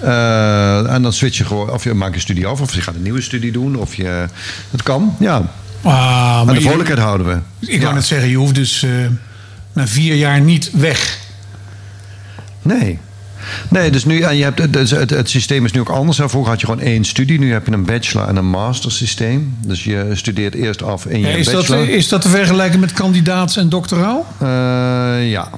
Speaker 2: Eh, en dan switch je gewoon, of je maakt je studie af, of je gaat een nieuwe studie doen. Of je, het kan, ja.
Speaker 1: Ah,
Speaker 2: Maar
Speaker 1: maar
Speaker 2: de
Speaker 1: je-
Speaker 2: vrolijkheid houden we.
Speaker 1: ik
Speaker 2: Ja.
Speaker 1: kan het zeggen, je hoeft dus na vier jaar niet weg.
Speaker 2: Nee. Nee, dus nu, en je hebt, het, het systeem is nu ook anders. Vroeger had je gewoon één studie. Nu heb je een bachelor- en een master systeem. Dus je studeert eerst af in je
Speaker 1: Ja, is, dat,
Speaker 2: bachelor.
Speaker 1: is dat te vergelijken met kandidaats en doctoraal?
Speaker 2: Eh, ja.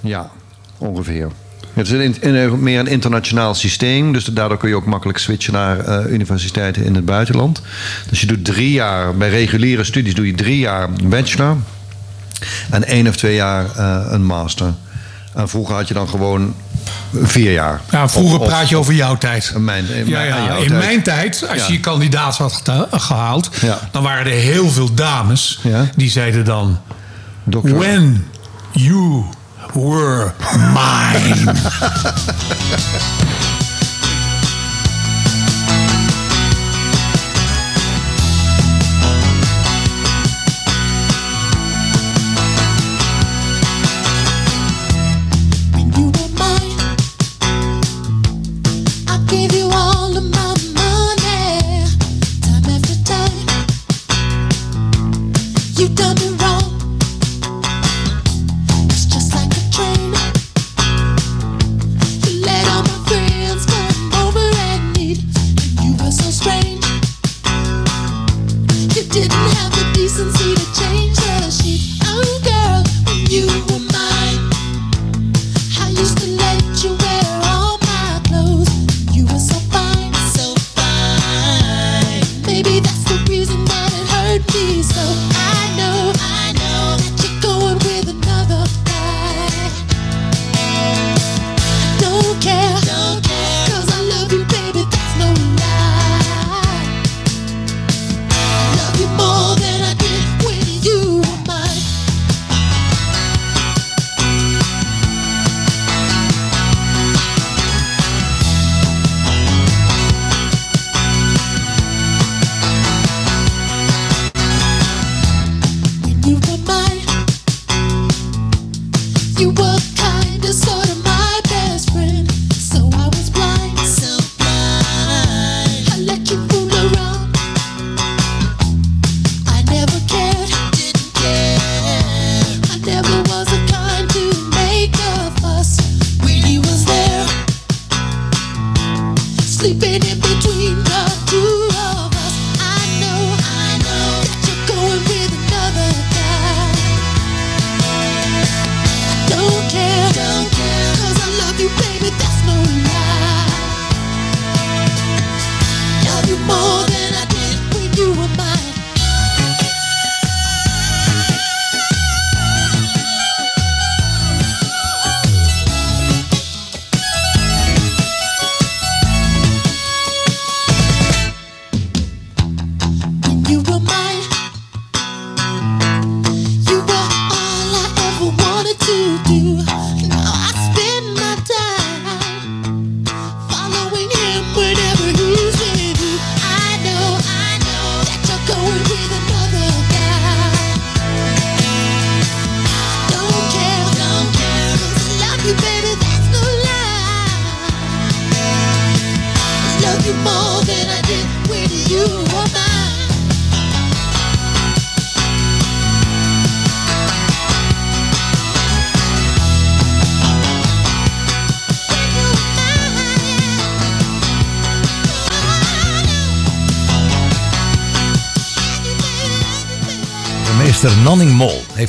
Speaker 2: Ja, ongeveer. Het is een, meer een internationaal systeem. Dus daardoor kun je ook makkelijk switchen naar eh, universiteiten in het buitenland. Dus je doet drie jaar, bij reguliere studies doe je drie jaar bachelor. En één of twee jaar eh, een master. En vroeger had je dan gewoon vier jaar.
Speaker 1: Ja, vroeger
Speaker 2: Of- of-
Speaker 1: praat je over jouw tijd.
Speaker 2: in mijn, in
Speaker 1: Ja,
Speaker 2: mijn-
Speaker 1: ja.
Speaker 2: jouw
Speaker 1: In
Speaker 2: tijd.
Speaker 1: mijn tijd, als
Speaker 2: Ja.
Speaker 1: je je kandidaat had gehaald, dan waren er heel veel dames die zeiden dan. When you were mine.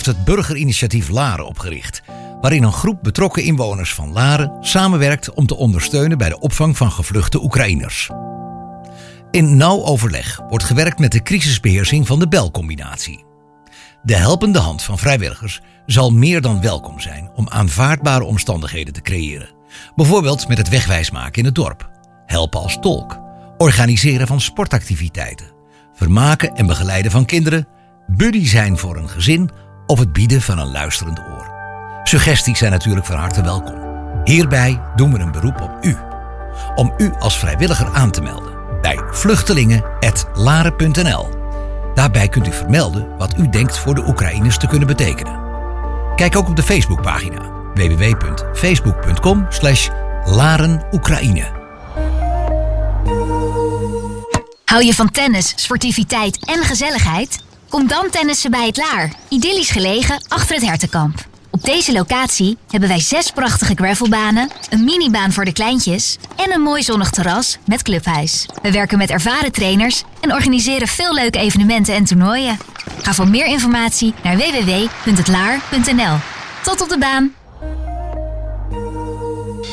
Speaker 6: het burgerinitiatief Laren opgericht, waarin een groep betrokken inwoners van Laren samenwerkt om te ondersteunen bij de opvang van gevluchte Oekraïners. In nauw overleg wordt gewerkt met de crisisbeheersing van de belcombinatie. De helpende hand van vrijwilligers zal meer dan welkom zijn om aanvaardbare omstandigheden te creëren. Bijvoorbeeld met het wegwijsmaken in het dorp, helpen als tolk, organiseren van sportactiviteiten, vermaken en begeleiden van kinderen, buddy zijn voor een gezin of het bieden van een luisterend oor. Suggesties zijn natuurlijk van harte welkom. Hierbij doen we een beroep op u. Om u als vrijwilliger aan te melden bij vluchtelingen.laren.nl. Daarbij kunt u vermelden wat u denkt voor de Oekraïners te kunnen betekenen. Kijk ook op de Facebookpagina www.facebook.com Laren Oekraïne.
Speaker 7: Hou je van tennis, sportiviteit en gezelligheid? Kom dan tennissen bij het Laar, idyllisch gelegen achter het hertenkamp. Op deze locatie hebben wij zes prachtige gravelbanen, een minibaan voor de kleintjes en een mooi zonnig terras met clubhuis. We werken met ervaren trainers en organiseren veel leuke evenementen en toernooien. Ga voor meer informatie naar www.hetlaar.nl. Tot op de baan!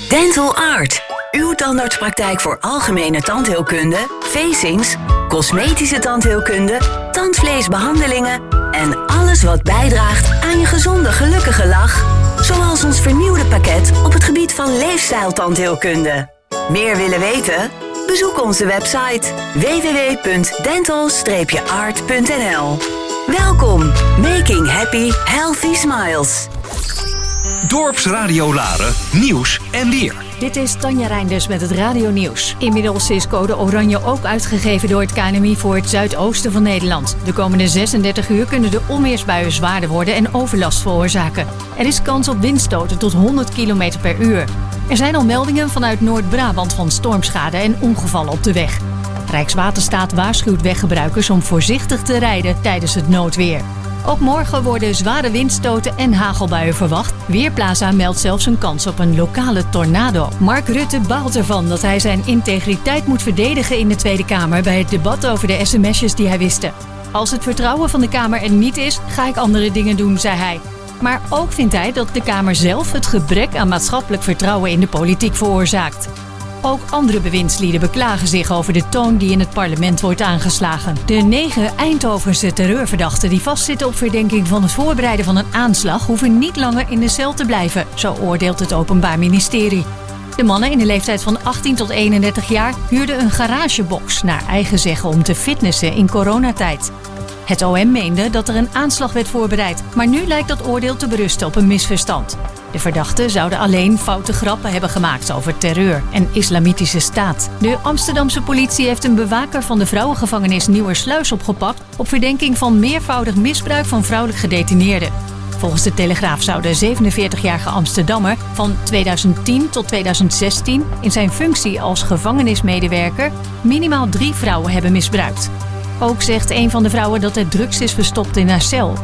Speaker 8: Dental Art. Uw tandartspraktijk voor algemene tandheelkunde, facings, cosmetische tandheelkunde, tandvleesbehandelingen en alles wat bijdraagt aan je gezonde, gelukkige lach. Zoals ons vernieuwde pakket op het gebied van leefstijltandheelkunde. Meer willen weten? Bezoek onze website www.dental-art.nl. Welkom, making happy, healthy smiles.
Speaker 9: Dorpsradio Laren, nieuws en weer.
Speaker 10: Dit is Tanja Reinders met het Radio Nieuws. Inmiddels is code oranje ook uitgegeven door het KNMI voor het zuidoosten van Nederland. De komende 36 uur kunnen de onweersbuien zwaarder worden en overlast veroorzaken. Er is kans op windstoten tot 100 km per uur. Er zijn al meldingen vanuit Noord-Brabant van stormschade en ongevallen op de weg. Rijkswaterstaat waarschuwt weggebruikers om voorzichtig te rijden tijdens het noodweer. Ook morgen worden zware windstoten en hagelbuien verwacht. Weerplaza meldt zelfs een kans op een lokale tornado. Mark Rutte baalt ervan dat hij zijn integriteit moet verdedigen in de Tweede Kamer bij het debat over de sms'jes die hij wiste. Als het vertrouwen van de Kamer er niet is, ga ik andere dingen doen, zei hij. Maar ook vindt hij dat de Kamer zelf het gebrek aan maatschappelijk vertrouwen in de politiek veroorzaakt. Ook andere bewindslieden beklagen zich over de toon die in het parlement wordt aangeslagen. De negen Eindhovense terreurverdachten die vastzitten op verdenking van het voorbereiden van een aanslag hoeven niet langer in de cel te blijven, zo oordeelt het Openbaar Ministerie. De mannen in de leeftijd van 18 tot 31 jaar huurden een garagebox naar eigen zeggen om te fitnessen in coronatijd. Het OM meende dat er een aanslag werd voorbereid, maar nu lijkt dat oordeel te berusten op een misverstand. De verdachten zouden alleen foute grappen hebben gemaakt over terreur en islamitische staat. De Amsterdamse politie heeft een bewaker van de vrouwengevangenis Nieuwersluis opgepakt op verdenking van meervoudig misbruik van vrouwelijk gedetineerden. Volgens de Telegraaf zou de 47-jarige Amsterdammer van 2010 tot 2016 in zijn functie als gevangenismedewerker minimaal drie vrouwen hebben misbruikt. Ook zegt een van de vrouwen dat er drugs is verstopt in haar cel.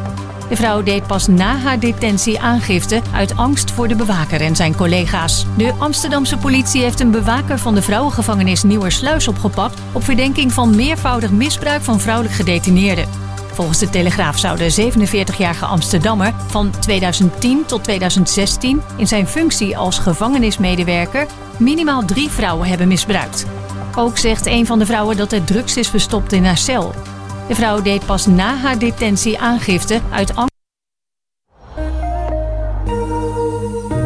Speaker 10: De vrouw deed pas na haar detentie aangifte uit angst voor de bewaker en zijn collega's. De Amsterdamse politie heeft een bewaker van de vrouwengevangenis Nieuwersluis opgepakt op verdenking van meervoudig misbruik van vrouwelijk gedetineerden. Volgens de Telegraaf zou de 47-jarige Amsterdammer van 2010 tot 2016 in zijn functie als gevangenismedewerker minimaal drie vrouwen hebben misbruikt. Ook zegt een van de vrouwen dat er drugs is verstopt in haar cel. De vrouw deed pas na haar detentie aangifte uit angst.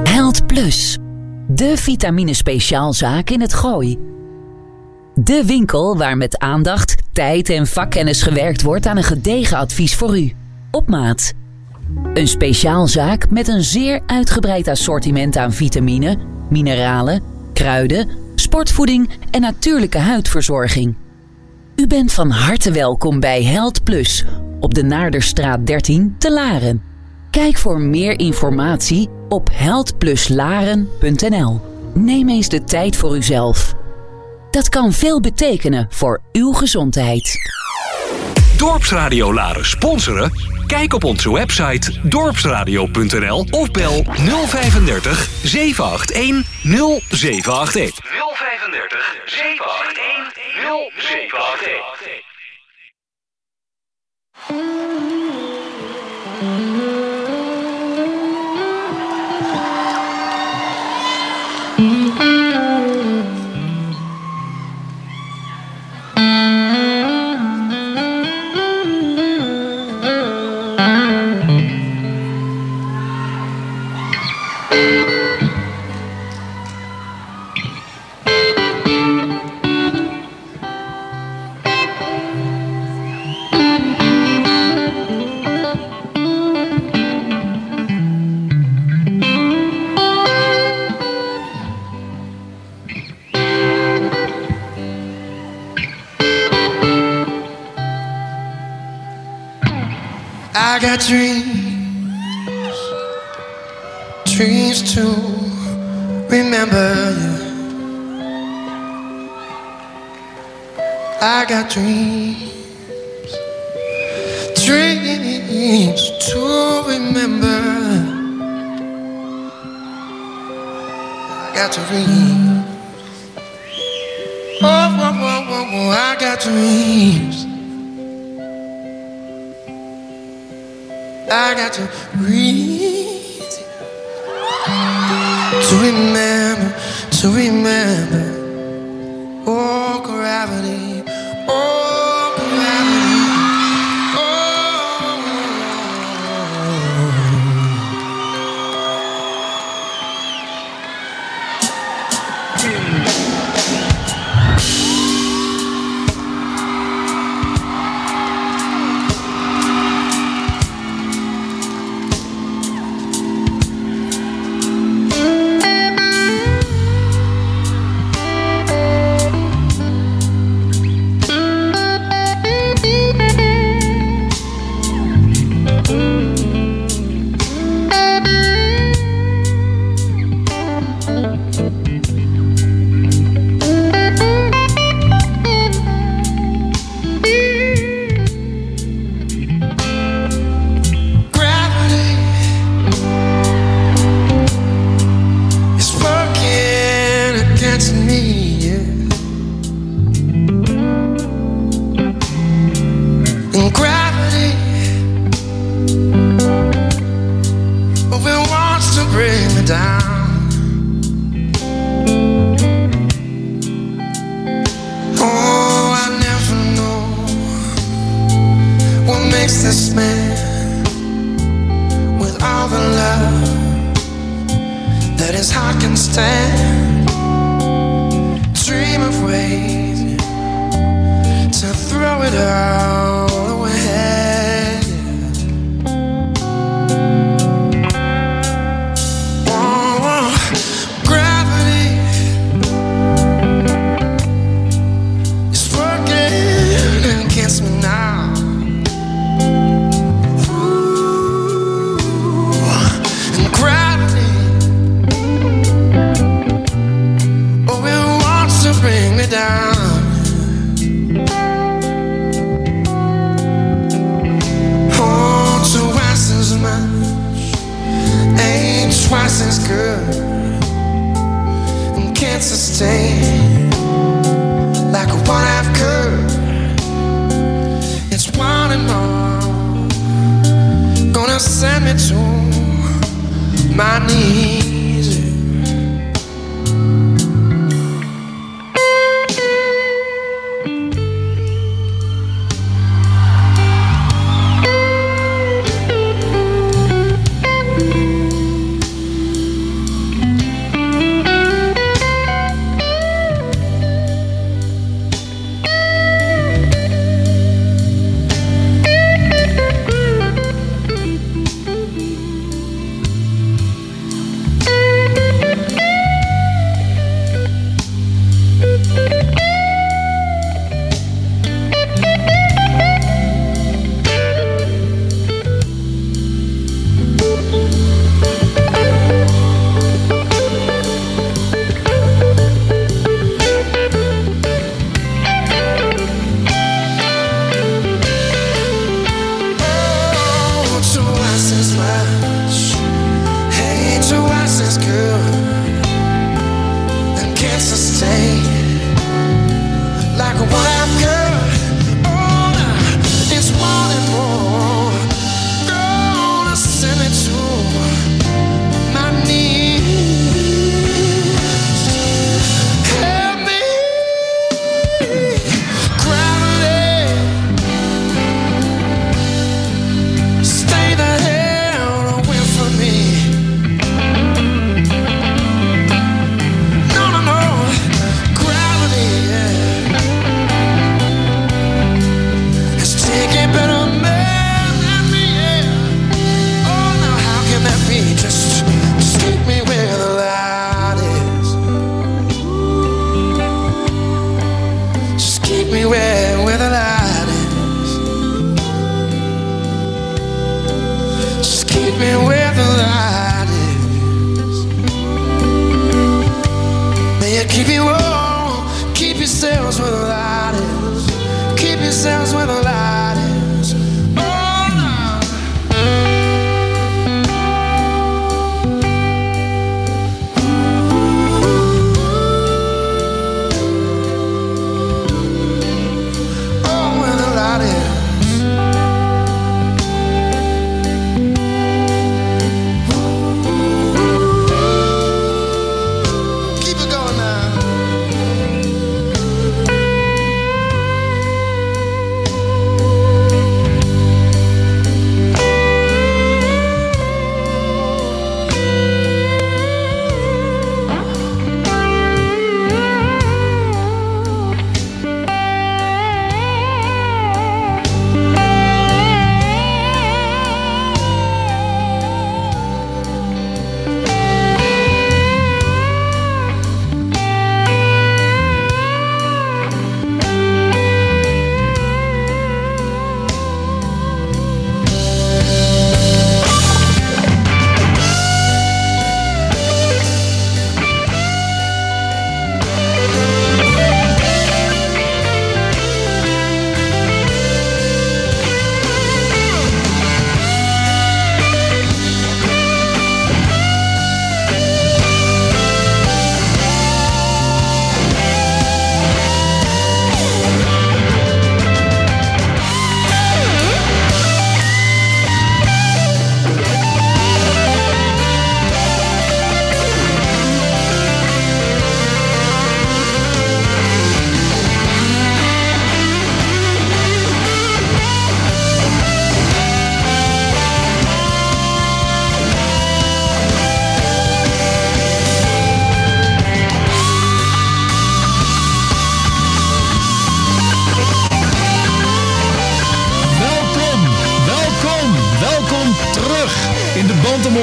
Speaker 11: Held Plus. De vitamine speciaalzaak in het Gooi. De winkel waar met aandacht, tijd en vakkennis gewerkt wordt aan een gedegen advies voor u. Op maat. Een speciaalzaak met een zeer uitgebreid assortiment aan vitamine, mineralen, kruiden, sportvoeding en natuurlijke huidverzorging. U bent van harte welkom bij Held Plus op de Naarderstraat 13 te Laren. Kijk voor meer informatie op heldpluslaren.nl. Neem eens de tijd voor uzelf. Dat kan veel betekenen voor uw gezondheid.
Speaker 9: Dorpsradio Laren sponsoren? Kijk op onze website dorpsradio.nl of bel 035 781 0781. 035 781 0781.
Speaker 12: I got dreams, dreams to remember you. I got dreams, dreams to remember. I got dreams. Oh, oh, oh, oh, oh, I got dreams. I got to breathe to remember, to remember. Oh, gravity, oh,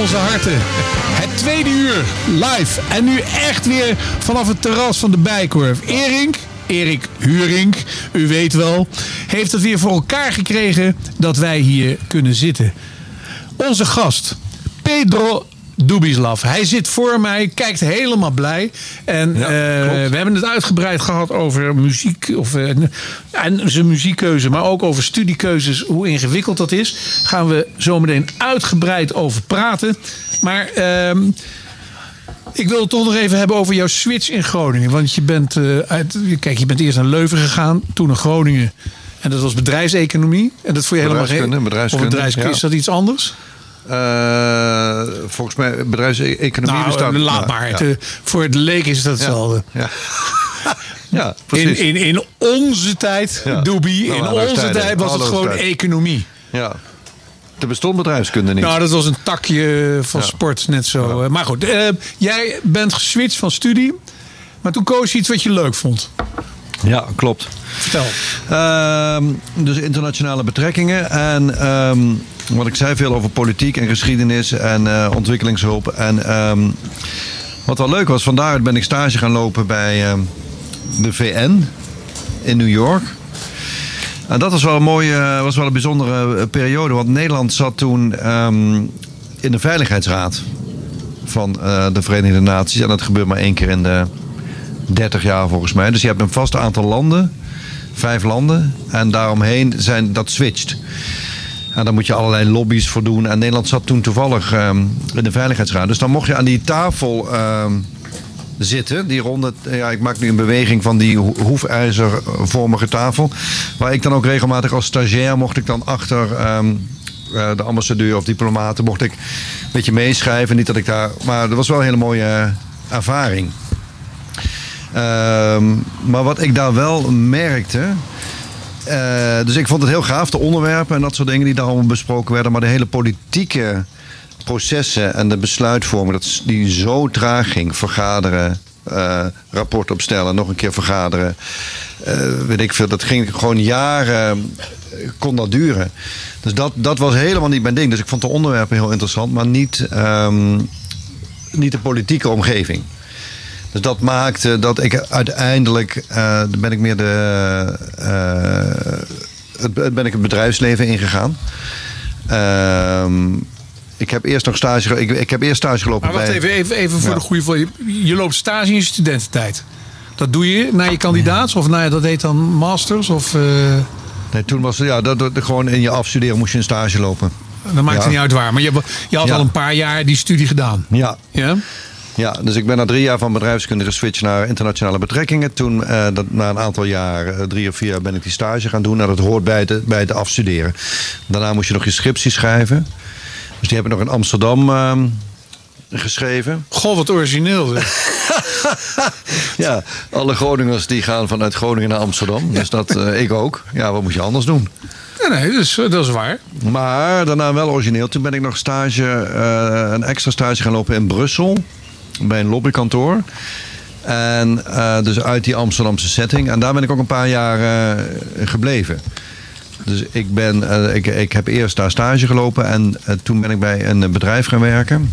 Speaker 1: onze harten. Het tweede uur live en nu echt weer vanaf het terras van de Bijkorf. Erik, Erik Huring, u weet wel, heeft het weer voor elkaar gekregen dat wij hier kunnen zitten. Onze gast, Pedro Dubislav. Hij zit voor mij, kijkt helemaal blij. En eh, we hebben het uitgebreid gehad over muziek. Of, eh, en zijn muziekkeuze, maar ook over studiekeuzes. Hoe ingewikkeld dat is. Gaan we zometeen uitgebreid over praten. Maar ehm, ik wil het toch nog even hebben over jouw switch in Groningen. Want je bent, eh, uit, kijk, je bent eerst naar Leuven gegaan, toen naar Groningen. En dat was bedrijfseconomie. En dat vond je helemaal geen.
Speaker 2: bedrijfskunde,
Speaker 1: Of bedrijfskunde. Is dat iets anders?
Speaker 2: Eh, volgens mij bedrijfseconomie
Speaker 1: Nou,
Speaker 2: bestaat...
Speaker 1: laat
Speaker 2: nou,
Speaker 1: maar.
Speaker 2: ja.
Speaker 1: Eh, voor het leek is dat hetzelfde.
Speaker 2: Ja, ja
Speaker 1: In,
Speaker 2: precies.
Speaker 1: in, in onze tijd,
Speaker 2: Ja.
Speaker 1: Doobie,
Speaker 2: Nou,
Speaker 1: in
Speaker 2: alle
Speaker 1: onze
Speaker 2: tijden,
Speaker 1: tijd was het gewoon economie.
Speaker 2: Ja. Er bestond bedrijfskunde niet.
Speaker 1: Nou, dat was een takje van sport, net zo. Maar goed, eh, jij bent geswitcht van studie. Maar toen koos je iets wat je leuk vond.
Speaker 2: Ja, klopt.
Speaker 1: Vertel.
Speaker 2: Ehm, dus internationale betrekkingen. En ehm, wat ik zei, veel over politiek en geschiedenis en eh, ontwikkelingshulp. En ehm, wat wel leuk was, vandaar ben ik stage gaan lopen bij ehm, de VN in New York. En dat was wel een mooie, was wel een bijzondere eh, periode. Want Nederland zat toen ehm, in de Veiligheidsraad van eh, de Verenigde Naties. En dat gebeurt maar één keer in de 30 jaar volgens mij. Dus je hebt een vast aantal landen, vijf landen. En daaromheen zijn dat switcht. En daar moet je allerlei lobby's voor doen. En Nederland zat toen toevallig ehm, in de Veiligheidsraad. Dus dan mocht je aan die tafel ehm, zitten. Die ronde, ja, ik maak nu een beweging van die ho- hoefijzervormige tafel. Waar ik dan ook regelmatig als stagiair mocht ik dan achter ehm, eh, de ambassadeur of diplomaten mocht ik een beetje meeschrijven. Niet dat ik daar, maar dat was wel een hele mooie ervaring. Maar wat ik daar wel merkte. Eh, dus ik vond het heel gaaf, de onderwerpen en dat soort dingen die daar allemaal besproken werden. Maar de hele politieke processen en de besluitvorming, dat, die zo traag ging. Vergaderen, eh, rapport opstellen, nog een keer vergaderen. eh, weet ik veel, dat ging gewoon jaren, kon dat duren. Dus dat, dat was helemaal niet mijn ding. Dus ik vond de onderwerpen heel interessant, maar niet, ehm, niet de politieke omgeving. Dus dat maakte dat ik uiteindelijk, eh, ben ik meer de, eh, het, ben ik het bedrijfsleven ingegaan. Ehm, ik heb eerst nog stage, ge- ik, ik heb eerst stage gelopen
Speaker 1: Maar wacht
Speaker 2: bij...
Speaker 1: even, even, even voor
Speaker 2: Ja.
Speaker 1: de goede voor je. Je loopt stage in je studententijd. Dat doe je na je kandidaats of na, dat heet dan masters of... eh,
Speaker 2: Nee, toen was het, ja, dat, dat, gewoon in je afstuderen moest je een stage lopen.
Speaker 1: dat maakt
Speaker 2: Ja.
Speaker 1: het niet uit waar. Maar je, je had al een paar jaar die studie gedaan.
Speaker 2: Ja.
Speaker 1: Ja?
Speaker 2: Ja, dus ik ben na drie jaar van bedrijfskunde geswitcht naar internationale betrekkingen. Toen, eh, dat, na een aantal jaar, eh, drie of vier jaar, ben ik die stage gaan doen. Nou, dat hoort bij het, bij het afstuderen. Daarna moest je nog je scriptie schrijven. Dus die heb ik nog in Amsterdam ehm, geschreven.
Speaker 1: Goh, wat origineel.
Speaker 2: Ja, alle Groningers die gaan vanuit Groningen naar Amsterdam. Dus dat eh, ik ook. Ja, wat moet je anders doen?
Speaker 1: Nee, dat is, dat is waar.
Speaker 2: Maar daarna wel origineel. Toen ben ik nog stage, een extra stage gaan lopen in Brussel. Bij een lobbykantoor. En eh, dus uit die Amsterdamse setting. En daar ben ik ook een paar jaar eh, gebleven. Dus ik, ben, eh, ik, ik heb eerst daar stage gelopen. En toen ben ik bij een bedrijf gaan werken.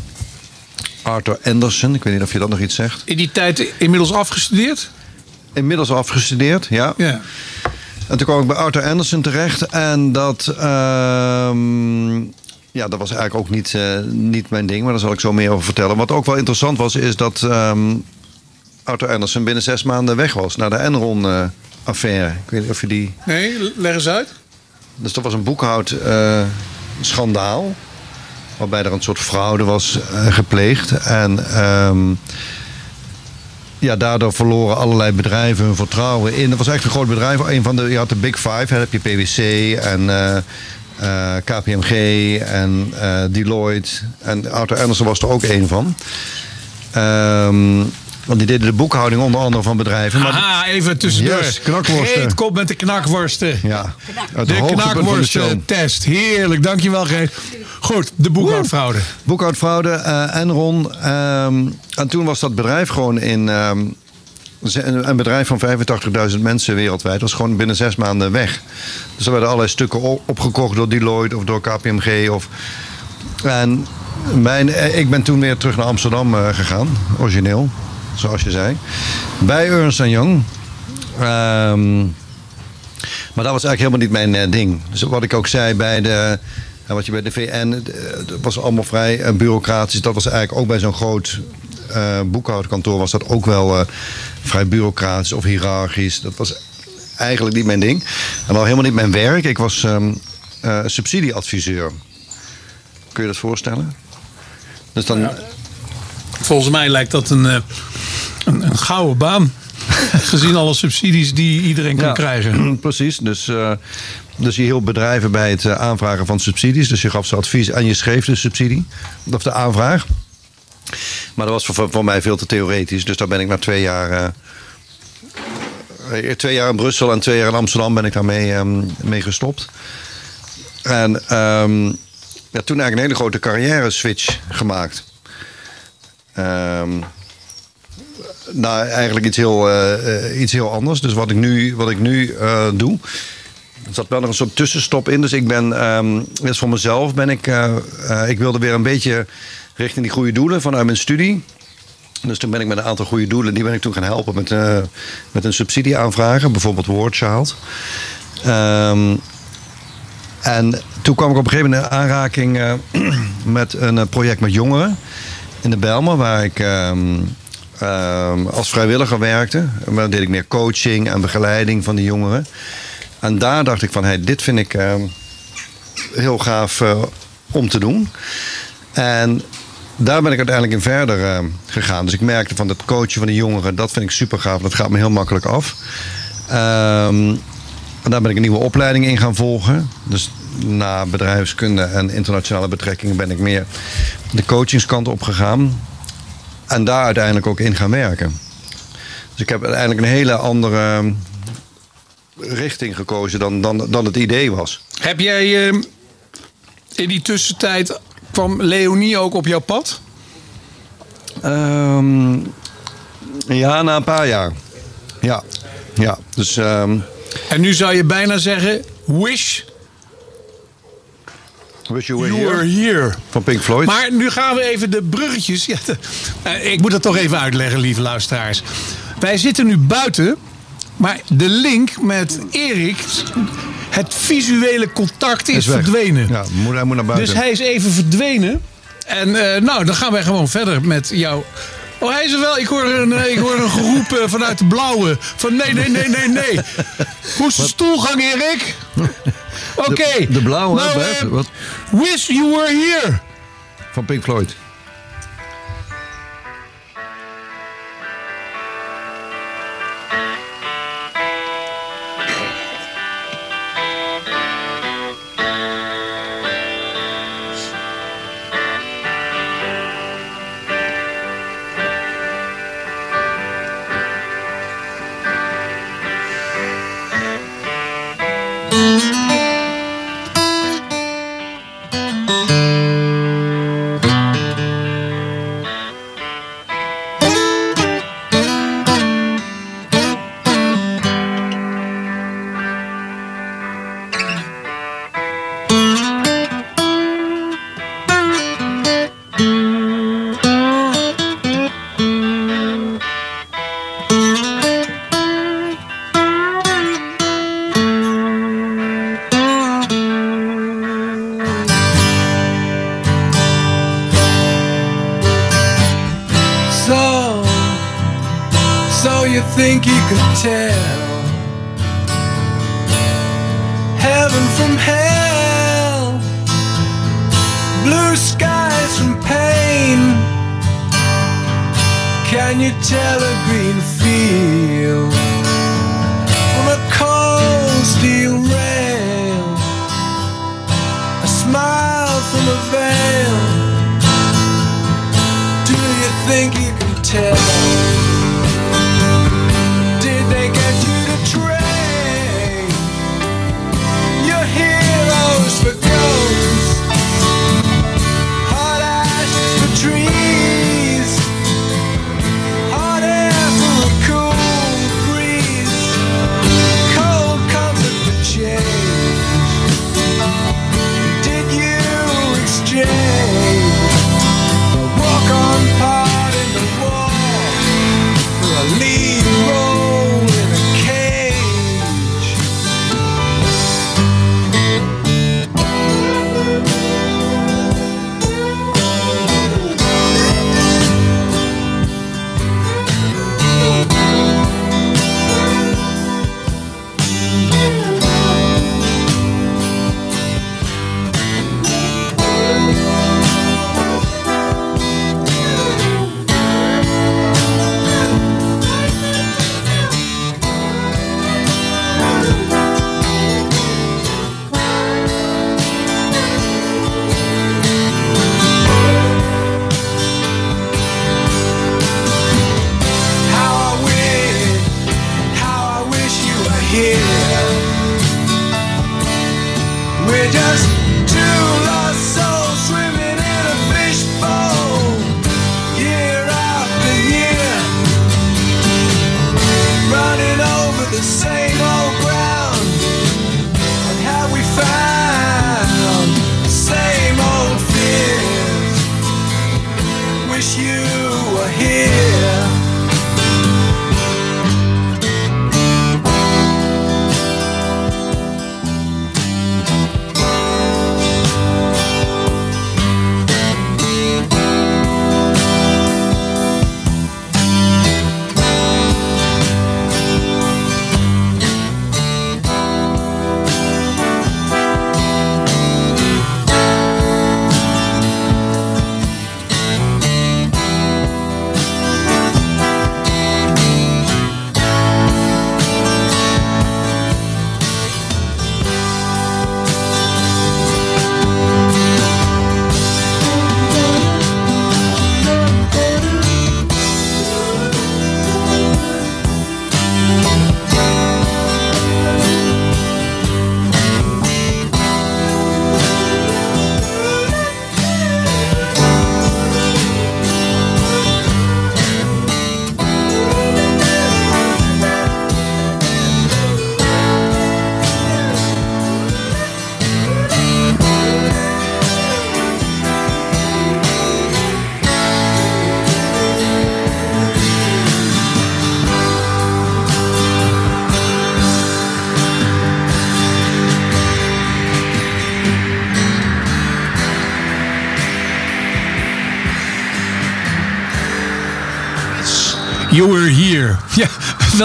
Speaker 2: Arthur Anderson. Ik weet niet of je dat nog iets zegt.
Speaker 1: In die tijd inmiddels afgestudeerd?
Speaker 2: Inmiddels afgestudeerd, ja.
Speaker 1: Ja.
Speaker 2: En toen kwam ik bij Arthur Anderson terecht. En dat, ehm, ja, dat was eigenlijk ook niet, eh, niet mijn ding. Maar daar zal ik zo meer over vertellen. Wat ook wel interessant was, is dat ehm, Arthur Anderson binnen zes maanden weg was. Naar de Enron-affaire. ik weet niet of je die...
Speaker 1: Nee, leg eens uit.
Speaker 2: Dus dat was een boekhoudschandaal. waarbij er een soort fraude was eh, gepleegd. En ehm, ja, daardoor verloren allerlei bedrijven hun vertrouwen in. Dat was echt een groot bedrijf. Een van de, je had de Big Five. Hè, heb je PwC en eh, eh, KPMG en eh, Deloitte. En Arthur Anderson was er ook één van. Ehm, want die deden de boekhouding onder andere van bedrijven. Maar
Speaker 1: Aha, even tussendoor.
Speaker 2: Yes, knakworsten.
Speaker 1: Geet kop met de knakworsten.
Speaker 2: Ja, het
Speaker 1: De knakworsten-test. Heerlijk, dankjewel Geet. Goed, de boekhoudfraude.
Speaker 2: Boekhoudfraude, eh Enron. ehm, en toen was dat bedrijf gewoon in... ehm, een bedrijf van 85.000 mensen wereldwijd was gewoon binnen zes maanden weg. Dus er werden allerlei stukken op- opgekocht door Deloitte of door KPMG. Of, en mijn, eh, ik ben toen weer terug naar Amsterdam eh, gegaan, origineel, zoals je zei. Bij Ernst Young. Ehm, maar dat was eigenlijk helemaal niet mijn eh, ding. Dus wat ik ook zei bij de. wat je bij de VN. Dat was allemaal vrij bureaucratisch. Dat was eigenlijk ook bij zo'n groot boekhoudkantoor. was dat ook wel eh, vrij bureaucratisch of hiërarchisch. Dat was eigenlijk niet mijn ding. En al helemaal niet mijn werk. Ik was ehm, eh, subsidieadviseur. Kun je dat voorstellen? Dus dan.
Speaker 1: Volgens mij lijkt dat een, eh, een, een gouden baan. Gezien alle subsidies die iedereen kan
Speaker 2: Ja,
Speaker 1: krijgen.
Speaker 2: Precies. Dus, eh, dus je hielp bedrijven bij het eh, aanvragen van subsidies. Dus je gaf ze advies en je schreef de subsidie. Of de aanvraag. Maar dat was voor, voor mij veel te theoretisch. Dus daar ben ik na twee jaar... eh, eh, twee jaar in Brussel en twee jaar in Amsterdam ben ik daarmee ehm, mee gestopt. En ehm, ja, toen eigenlijk een hele grote carrière switch gemaakt. Ehm nou, eigenlijk iets heel, eh, iets heel anders. Dus wat ik nu, wat ik nu doe. Er zat wel nog een soort tussenstop in. Dus ik ben, dus voor mezelf ben ik, ik wilde weer een beetje richting die goede doelen vanuit mijn studie. Dus toen ben ik met een aantal goede doelen, die ben ik toen gaan helpen met, eh, met een subsidieaanvragen, bijvoorbeeld War Child. Ehm, en toen kwam ik op een gegeven moment in aanraking eh, met een eh, project met jongeren in de Belmer, waar ik ehm, ehm, als vrijwilliger werkte. Daar deed ik meer coaching en begeleiding van die jongeren. En daar dacht ik van, hey, dit vind ik heel gaaf om te doen. En daar ben ik uiteindelijk in verder eh, gegaan. Dus ik merkte van dat coachen van die jongeren, dat vind ik super gaaf. Dat gaat me heel makkelijk af. Ehm, en daar ben ik een nieuwe opleiding in gaan volgen. Dus na bedrijfskunde en internationale betrekkingen ben ik meer de coachingskant op gegaan. En daar uiteindelijk ook in gaan werken. Dus ik heb uiteindelijk een hele andere richting gekozen dan, dan, dan het idee was.
Speaker 1: Heb jij eh, in die tussentijd kwam Leonie ook op jouw pad?
Speaker 2: Ehm, ja, na een paar jaar. Ja, ja. Dus, ehm,
Speaker 1: En nu zou je bijna zeggen, wish
Speaker 2: Wish you were
Speaker 1: you
Speaker 2: here.
Speaker 1: were here.
Speaker 2: Van Pink Floyd.
Speaker 1: Maar nu gaan we even de bruggetjes. Ja, de- eh, ik moet dat toch even uitleggen, lieve luisteraars. Wij zitten nu buiten, maar de link met Erik, het visuele contact is, verdwenen.
Speaker 2: Ja, moet, hij moet naar buiten.
Speaker 1: Dus hij is even verdwenen. En eh, nou, dan gaan wij gewoon verder met jou. Oh, hij is er wel. Ik hoor een, eh, ik hoor een geroep eh, vanuit de blauwe. Van nee, nee, nee, nee, nee. Hoe is de stoelgang, Erik? Oké.
Speaker 13: De, de blauwe,
Speaker 1: Nou,
Speaker 13: Wat?
Speaker 1: Wish you were here.
Speaker 13: Van Pink Floyd.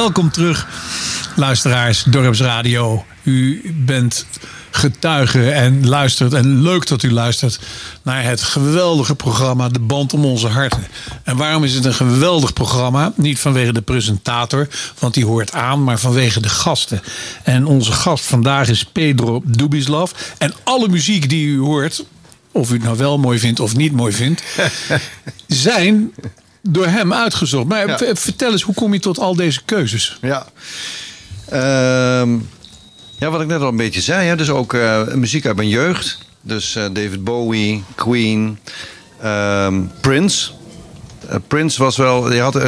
Speaker 1: Welkom terug, luisteraars, Dorpsradio. U bent getuige en luistert. En leuk dat u luistert naar het geweldige programma De Band om Onze Harten. En waarom is het een geweldig programma? Niet vanwege de presentator, want die hoort aan, maar vanwege de gasten. En onze gast vandaag is Pedro Dubislav. En alle muziek die u hoort, of u het nou wel mooi vindt of niet mooi vindt, zijn door hem uitgezocht. Maar
Speaker 2: Ja.
Speaker 1: vertel eens, hoe kom je tot al deze keuzes?
Speaker 2: Ja. Ehm, ja, wat ik net al een beetje zei. Hè, dus ook eh, muziek uit mijn jeugd. Dus eh, David Bowie, Queen, ehm, Prince. Eh, Prince was wel... Je had,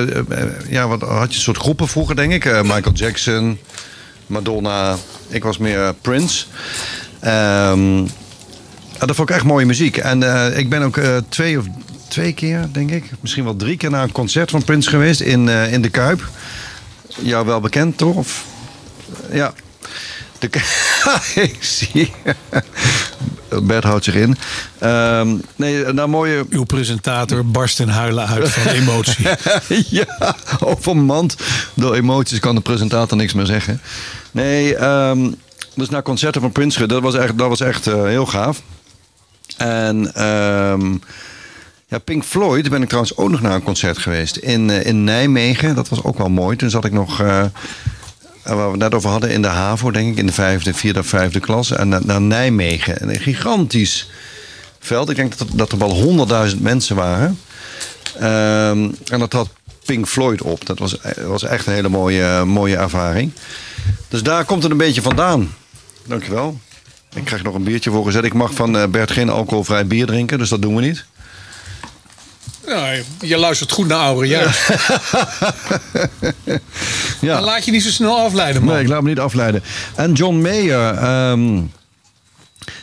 Speaker 2: ja, wat, had je een soort groepen vroeger, denk ik. Michael Jackson, Madonna. Ik was meer Prince. Ehm, ja, dat vond ik echt mooie muziek. En eh, ik ben ook eh, twee of twee keer, denk ik, misschien wel drie keer naar een concert van Prince geweest in, eh, in de Kuip. Jou wel bekend, toch? Of, ja. De, ik zie. Bert houdt zich in. Ehm, nee, nou mooie.
Speaker 1: Uw presentator barst in huilen uit van emotie.
Speaker 2: ja, overmand door emoties kan de presentator niks meer zeggen. Nee, ehm, dus naar concerten van Prince, dat was echt, dat was echt heel gaaf. En ehm, ja, Pink Floyd ben ik trouwens ook nog naar een concert geweest in, eh, in Nijmegen. Dat was ook wel mooi. Toen zat ik nog, eh, waar we het net over hadden, in de HAVO, denk ik, in de vijfde, vierde of vijfde klas. En naar, Nijmegen. En een gigantisch veld. Ik denk dat dat er wel honderdduizend mensen waren. Ehm, en dat had Pink Floyd op. Dat was, was echt een hele mooie, mooie ervaring. Dus daar komt het een beetje vandaan. Dankjewel. Ik krijg nog een biertje voor gezet. Ik mag van eh, Bert geen alcoholvrij bier drinken, dus dat doen we niet.
Speaker 1: Ja, je luistert goed naar oude juist.
Speaker 2: Ja.
Speaker 1: Dan laat je niet zo snel afleiden, man.
Speaker 2: Nee, ik laat me niet afleiden. En John Mayer. ehm,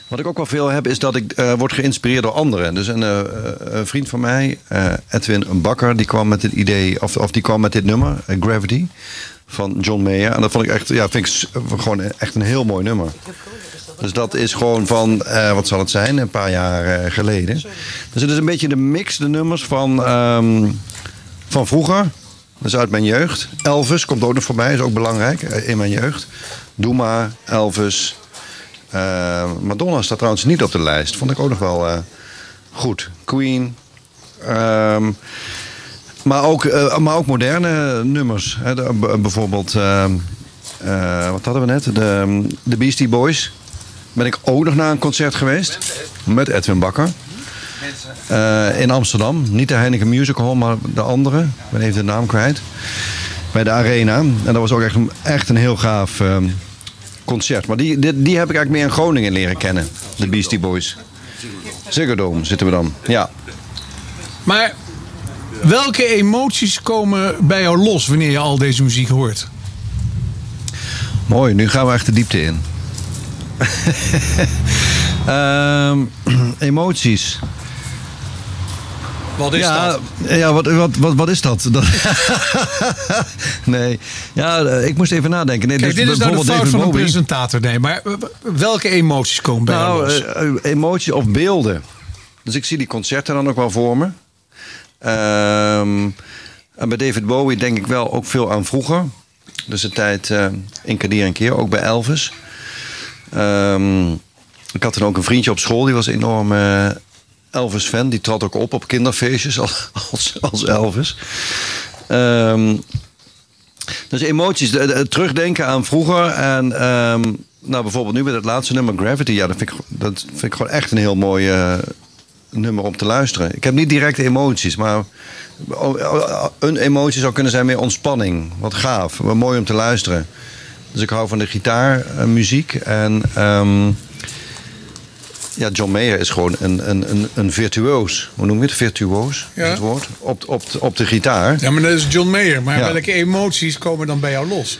Speaker 2: wat ik ook wel veel heb, is dat ik eh, word geïnspireerd door anderen. Dus een, eh, eh, een vriend van mij, eh, Edwin Bakker, die kwam met dit idee, of, of die kwam met dit nummer, Gravity, van John Mayer. En dat vond ik echt, ja, vind ik gewoon echt een heel mooi nummer. Dus dat is gewoon van, eh, wat zal het zijn, een paar jaar eh, geleden. Dus het is een beetje de mix, de nummers van, ehm, van vroeger. Dat is uit mijn jeugd. Elvis komt ook nog voorbij, is ook belangrijk eh, in mijn jeugd. Doe maar, Elvis. Madonna staat trouwens niet op de lijst. Vond ik ook nog wel goed. Queen. Ehm, maar, ook, maar ook moderne nummers. Hè, bijvoorbeeld, ehm, eh, wat hadden we net? De, de Beastie Boys. Ben ik ook nog naar een concert geweest. Met Edwin Bakker. Eh, in Amsterdam. Niet de Heineken Music Hall, maar de andere. Ik ben even de naam kwijt. Bij de Arena. En dat was ook echt een, echt een heel gaaf ehm, concert. Maar die, die, die heb ik eigenlijk meer in Groningen leren kennen. De Beastie Boys. Ziggo Dome zitten we dan. Ja.
Speaker 1: Maar welke emoties komen bij jou los wanneer je al deze muziek hoort?
Speaker 2: Mooi, nu gaan we echt de diepte in. Ehm, emoties.
Speaker 1: Wat is
Speaker 2: ja,
Speaker 1: dat?
Speaker 2: Ja, wat, wat, wat, wat is dat? dat nee, ja, eh, ik moest even nadenken. Nee,
Speaker 1: Kijk,
Speaker 2: dus
Speaker 1: dit is nou de
Speaker 2: bijvoorbeeld
Speaker 1: fout van een presentator. Nee, maar eh, welke emoties komen bij jou
Speaker 2: Nou,
Speaker 1: los?
Speaker 2: eh, emoties of beelden. Dus ik zie die concerten dan ook wel voor me. Ehm, en bij David Bowie denk ik wel ook veel aan vroeger. Dus de tijd eh in Kadir en Keer, ook bij Elvis. Ehm, ik had toen ook een vriendje op school, die was enorm eh, Elvis-fan. Die trad ook op op kinderfeestjes als, als, Elvis. Ehm, dus emoties, de- de- terugdenken aan vroeger. En ehm, nou, bijvoorbeeld nu met het laatste nummer Gravity. Ja, dat vind ik, dat vind ik gewoon echt een heel mooi eh, nummer om te luisteren. Ik heb niet direct emoties, maar een emotie zou kunnen zijn meer ontspanning. Wat gaaf, wat mooi om te luisteren. Dus ik hou van de gitaarmuziek. En ehm, ja, John Mayer is gewoon een, een, een, een virtuoos. Hoe noem je het? Virtuoos
Speaker 1: Ja.
Speaker 2: is het woord. Op, op, op de gitaar.
Speaker 1: Ja, maar dat is John Mayer. Maar
Speaker 2: Ja.
Speaker 1: welke emoties komen dan bij jou los?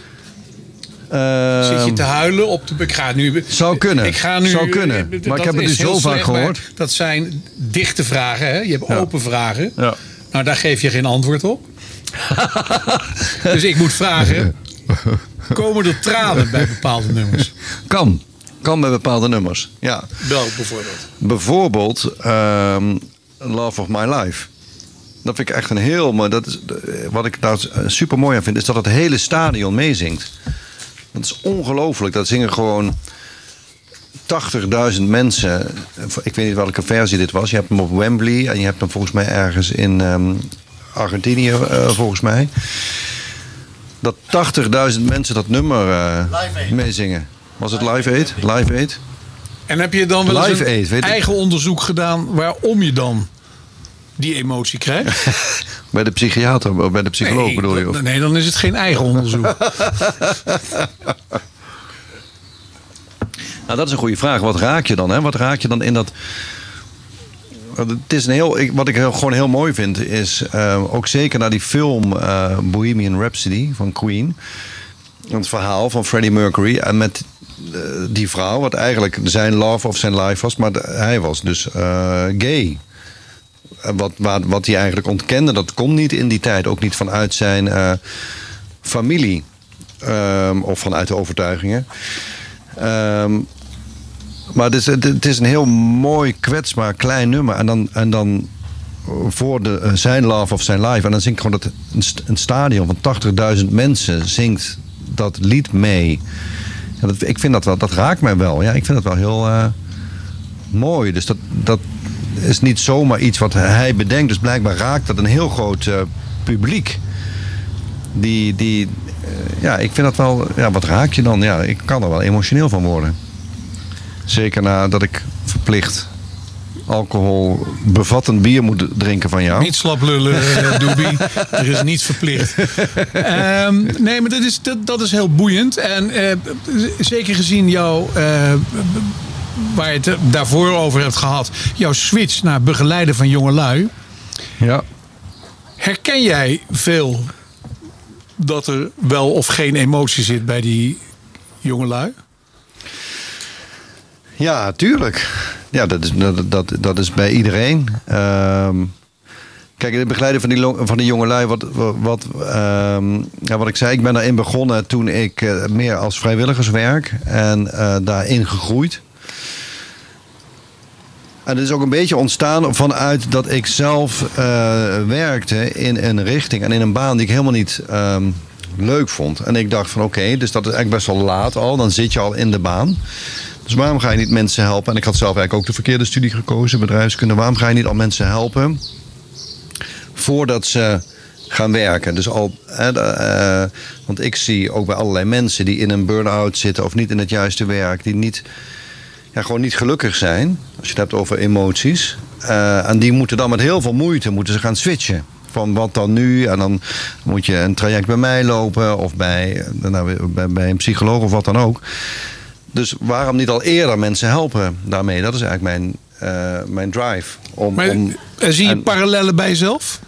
Speaker 2: Ehm,
Speaker 1: Zit je te huilen op de... Ik ga nu,
Speaker 2: Zou kunnen.
Speaker 1: Ik ga nu,
Speaker 2: Zou kunnen. Maar ik heb het dus zo vaak gehoord.
Speaker 1: Dat zijn dichte vragen. Hè? Je hebt
Speaker 2: Ja.
Speaker 1: open vragen.
Speaker 2: Ja.
Speaker 1: Nou, daar geef je geen antwoord op. dus ik moet vragen... Komen er tranen bij bepaalde nummers?
Speaker 2: Kan. Kan bij bepaalde nummers. Ja.
Speaker 1: Welk bijvoorbeeld?
Speaker 2: Bijvoorbeeld ehm, Love of My Life. Dat vind ik echt een heel mooi. Dat is, wat ik daar super mooi aan vind, is dat het hele stadion meezingt. Dat is ongelooflijk. Dat zingen gewoon 80.000 mensen. Ik weet niet welke versie dit was. Je hebt hem op Wembley en je hebt hem volgens mij ergens in ehm, Argentinië, eh, volgens mij. Dat 80.000 mensen dat nummer eh, meezingen. Was het Live Aid? Live Aid?
Speaker 1: En heb je dan wel eens
Speaker 2: Live
Speaker 1: een
Speaker 2: Aid, weet ik.
Speaker 1: eigen onderzoek gedaan waarom je dan die emotie krijgt?
Speaker 2: Bij de psychiater, of bij de psycholoog
Speaker 1: nee,
Speaker 2: bedoel je? Of?
Speaker 1: Nee, dan is het geen eigen onderzoek.
Speaker 2: Nou, dat is een goede vraag. Wat raak je dan? Hè? Wat raak je dan in dat. Want Het is een heel, wat ik gewoon heel mooi vind, is eh, ook zeker naar die film eh, Bohemian Rhapsody van Queen. Het verhaal van Freddie Mercury en met eh, die vrouw, wat eigenlijk zijn love of zijn life was, maar hij was dus eh, gay. Wat, wat, wat hij eigenlijk ontkende, dat kon niet in die tijd. Ook niet vanuit zijn eh, familie Ehm, of vanuit de overtuigingen. Ehm, maar het is, het, is een heel mooi, kwetsbaar, klein nummer. En dan, en dan voor de, eh, zijn Love of zijn Live. En dan zingt gewoon dat een, st- een stadion van 80.000 mensen zingt dat lied mee. Ja, dat, ik vind dat wel, dat raakt mij wel. Ja, ik vind dat wel heel eh, mooi. Dus dat, dat is niet zomaar iets wat hij bedenkt. Dus blijkbaar raakt dat een heel groot eh, publiek. Die, die ja, ik vind dat wel, ja, wat raak je dan? Ja, ik kan er wel emotioneel van worden. Zeker nadat ik verplicht alcohol bevattend bier moet drinken van jou.
Speaker 1: Niet slap lullen, eh, Doobie. Er is niets verplicht. Ehm, nee, maar dat is, dat, dat is heel boeiend. En eh, zeker gezien jouw, eh, waar je het daarvoor over hebt gehad, jouw switch naar begeleiden van jongelui.
Speaker 2: Ja.
Speaker 1: Herken jij veel dat er wel of geen emotie zit bij die jongelui?
Speaker 2: Ja, tuurlijk. Ja, dat is, dat, dat, dat is bij iedereen. Ehm, kijk, het begeleiden van die, van die jongelui, wat, wat, wat, ehm, ja, wat ik zei, ik ben daarin begonnen toen ik eh, meer als vrijwilligerswerk en eh, daarin gegroeid. En het is ook een beetje ontstaan vanuit dat ik zelf eh, werkte in een richting en in een baan die ik helemaal niet ehm, leuk vond. En ik dacht van oké, dus dat is eigenlijk best wel laat al. Dan zit je al in de baan. Dus waarom ga je niet mensen helpen? En ik had zelf eigenlijk ook de verkeerde studie gekozen, bedrijfskunde. Waarom ga je niet al mensen helpen voordat ze gaan werken? Dus al, eh, want ik zie ook bij allerlei mensen die in een burn-out zitten of niet in het juiste werk, die niet, ja, gewoon niet gelukkig zijn. Als je het hebt over emoties. Eh, en die moeten dan met heel veel moeite moeten ze gaan switchen. Van wat dan nu? En dan moet je een traject bij mij lopen of bij, nou, bij een psycholoog of wat dan ook. Dus waarom niet al eerder mensen helpen daarmee? Dat is eigenlijk mijn, eh, mijn drive. Om,
Speaker 1: Maar
Speaker 2: om,
Speaker 1: eh, zie je
Speaker 2: en-
Speaker 1: parallellen bij jezelf?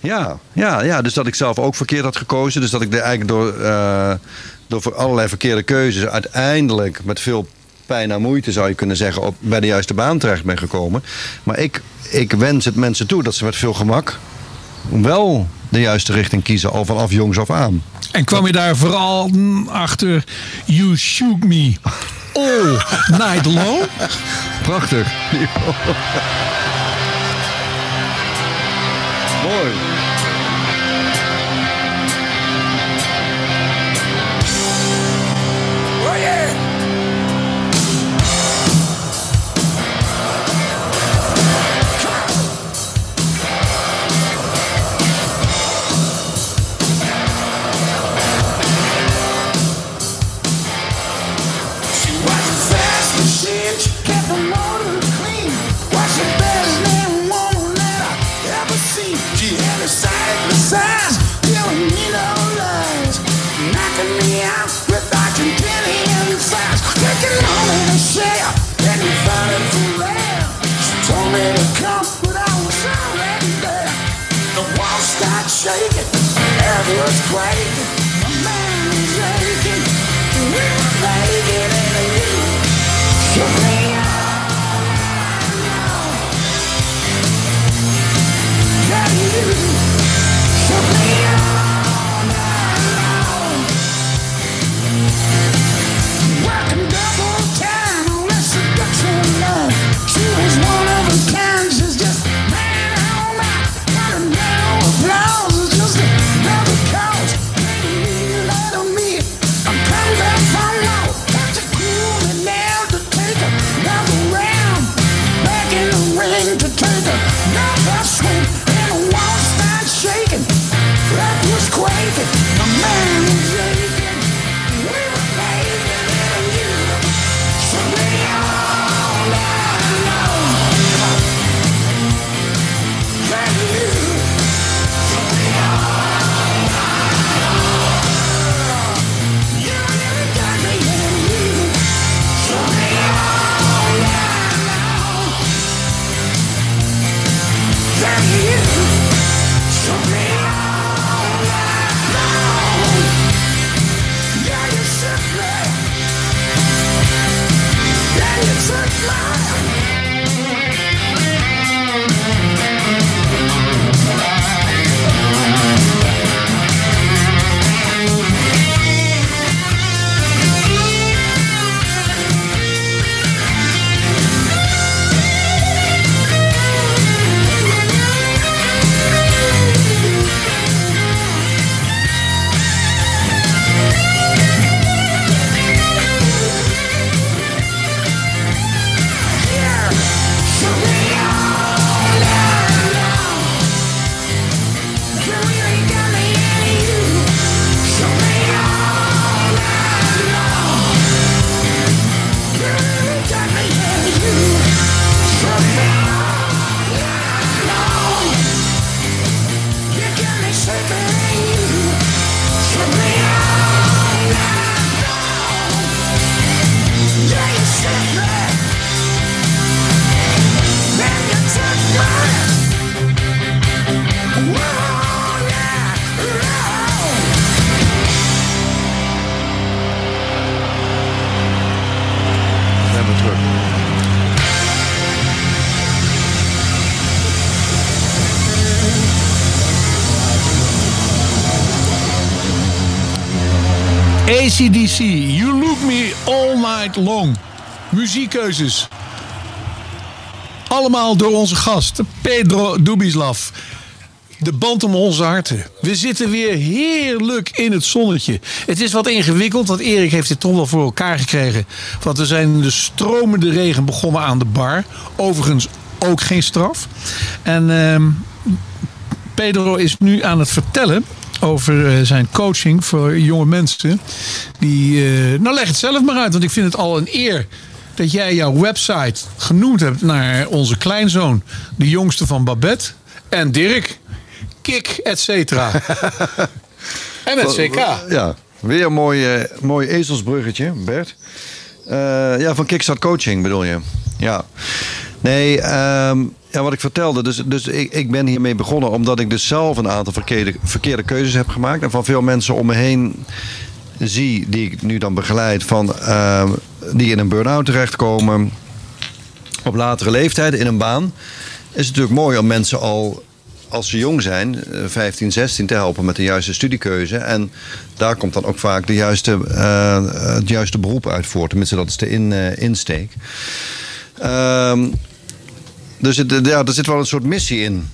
Speaker 2: ja, ja, ja, dus dat ik zelf ook verkeerd had gekozen. Dus dat ik er eigenlijk door, eh, door allerlei verkeerde keuzes uiteindelijk met veel pijn en moeite zou je kunnen zeggen op, bij de juiste baan terecht ben gekomen. Maar ik, ik wens het mensen toe dat ze met veel gemak wel de juiste richting kiezen, al vanaf jongs af aan.
Speaker 1: En kwam je daar vooral mm, achter You Shoot Me All Night Long?
Speaker 2: Prachtig. Mooi.
Speaker 1: ACDC, You Look Me All Night Long. Muziekkeuzes. Allemaal door onze gast, Pedro Dubislav. De band om onze harten. We zitten weer heerlijk in het zonnetje. Het is wat ingewikkeld, want Erik heeft dit toch wel voor elkaar gekregen. Want we zijn de stromende regen begonnen aan de bar. Overigens ook geen straf. En ehm, Pedro is nu aan het vertellen over eh, zijn coaching voor jonge mensen. Die, eh, nou leg het zelf maar uit, want ik vind het al een eer dat jij jouw website genoemd hebt naar onze kleinzoon, de jongste van Babette en Dirk. Kik, et cetera. en het CK.
Speaker 2: Ja, weer een mooi, mooi ezelsbruggetje, Bert. Eh, ja, van Kickstart Coaching bedoel je. Ja. Nee, ehm, ja, wat ik vertelde. Dus, dus ik, ik ben hiermee begonnen omdat ik dus zelf een aantal verkeerde, verkeerde keuzes heb gemaakt. En van veel mensen om me heen zie, die ik nu dan begeleid, van, ehm, die in een burn-out terechtkomen. Op latere leeftijd in een baan. Is het natuurlijk mooi om mensen al als ze jong zijn, eh, 15, 16, te helpen met de juiste studiekeuze. En daar komt dan ook vaak de juiste, eh, het juiste beroep uit voort. Tenminste, dat is de in, eh, insteek. Ehm, dus het, ja, er zit wel een soort missie in.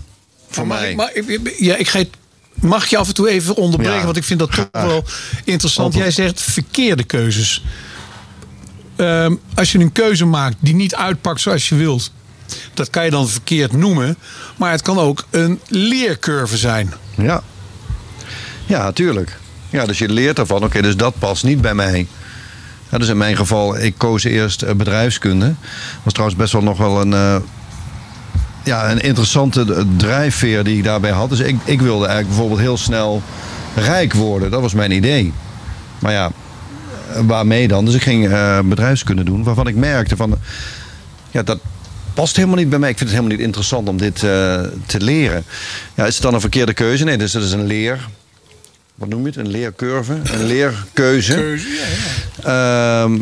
Speaker 2: Voor
Speaker 1: Maar
Speaker 2: mij.
Speaker 1: ik, maar, ik- ja, ik ga mag je af en toe even onderbreken,
Speaker 2: Ja,
Speaker 1: want ik vind dat toch
Speaker 2: graag.
Speaker 1: wel interessant. Jij zegt verkeerde keuzes. Ehm, als je een keuze maakt die niet uitpakt zoals je wilt, dat kan je dan verkeerd noemen. Maar het kan ook een leercurve zijn.
Speaker 2: Ja. Ja, natuurlijk. Ja, dus je leert ervan, oké, dus dat past niet bij mij. Ja, dus in mijn geval, ik koos eerst eh, bedrijfskunde. was trouwens best wel nog wel een, eh, ja, een interessante drijfveer die ik daarbij had. Dus ik, ik wilde eigenlijk bijvoorbeeld heel snel rijk worden. Dat was mijn idee. Maar ja, waarmee dan? Dus ik ging eh, bedrijfskunde doen, waarvan ik merkte van... Ja, dat past helemaal niet bij mij. Ik vind het helemaal niet interessant om dit eh, te leren. Ja, is het dan een verkeerde keuze? Nee, dus dat is een leer... Wat noem je het? Een leercurve? Een leerkeuze.
Speaker 1: Keuze, ja, ja.
Speaker 2: Ehm,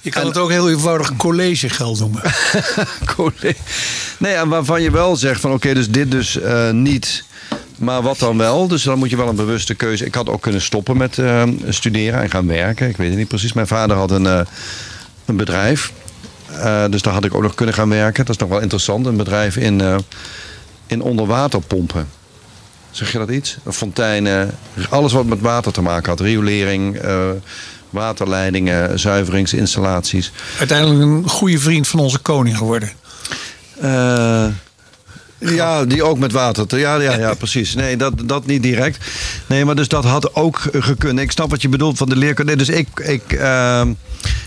Speaker 1: Je kan het ook heel eenvoudig collegegeld noemen.
Speaker 2: College. Nee, en waarvan je wel zegt van oké, dus dit dus eh, niet. Maar wat dan wel? Dus dan moet je wel een bewuste keuze. Ik had ook kunnen stoppen met eh, studeren en gaan werken. Ik weet het niet precies. Mijn vader had een, eh, een bedrijf. Dus daar had ik ook nog kunnen gaan werken. Dat is nog wel interessant. Een bedrijf in, in onderwaterpompen. Zeg je dat iets? Fonteinen. Alles wat met water te maken had. Riolering, waterleidingen, zuiveringsinstallaties.
Speaker 1: Uiteindelijk een goede vriend van onze koning geworden.
Speaker 2: Eh, ja, die ook met water. te- Ja, ja, ja, precies. Nee, dat, dat niet direct. Nee, maar dus dat had ook gekund. Ik snap wat je bedoelt van de leerkunde. Nee, dus ik... ik ehm,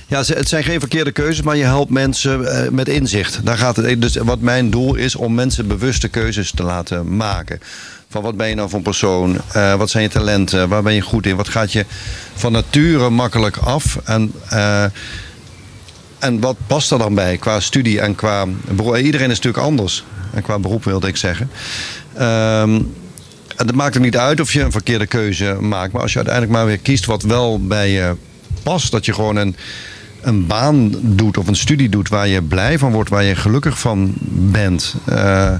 Speaker 2: ja, het zijn geen verkeerde keuzes, maar je helpt mensen eh, met inzicht. Daar gaat het. Dus wat mijn doel is om mensen bewuste keuzes te laten maken. Van wat ben je nou voor een persoon? Eh, wat zijn je talenten? Waar ben je goed in? Wat gaat je van nature makkelijk af? En eh, en wat past er dan bij qua studie en qua beroep? Iedereen is natuurlijk anders. En qua beroep wilde ik zeggen. Ehm, en het maakt er niet uit of je een verkeerde keuze maakt. Maar als je uiteindelijk maar weer kiest wat wel bij je past. Dat je gewoon een, een baan doet of een studie doet waar je blij van wordt. Waar je gelukkig van bent. Eh,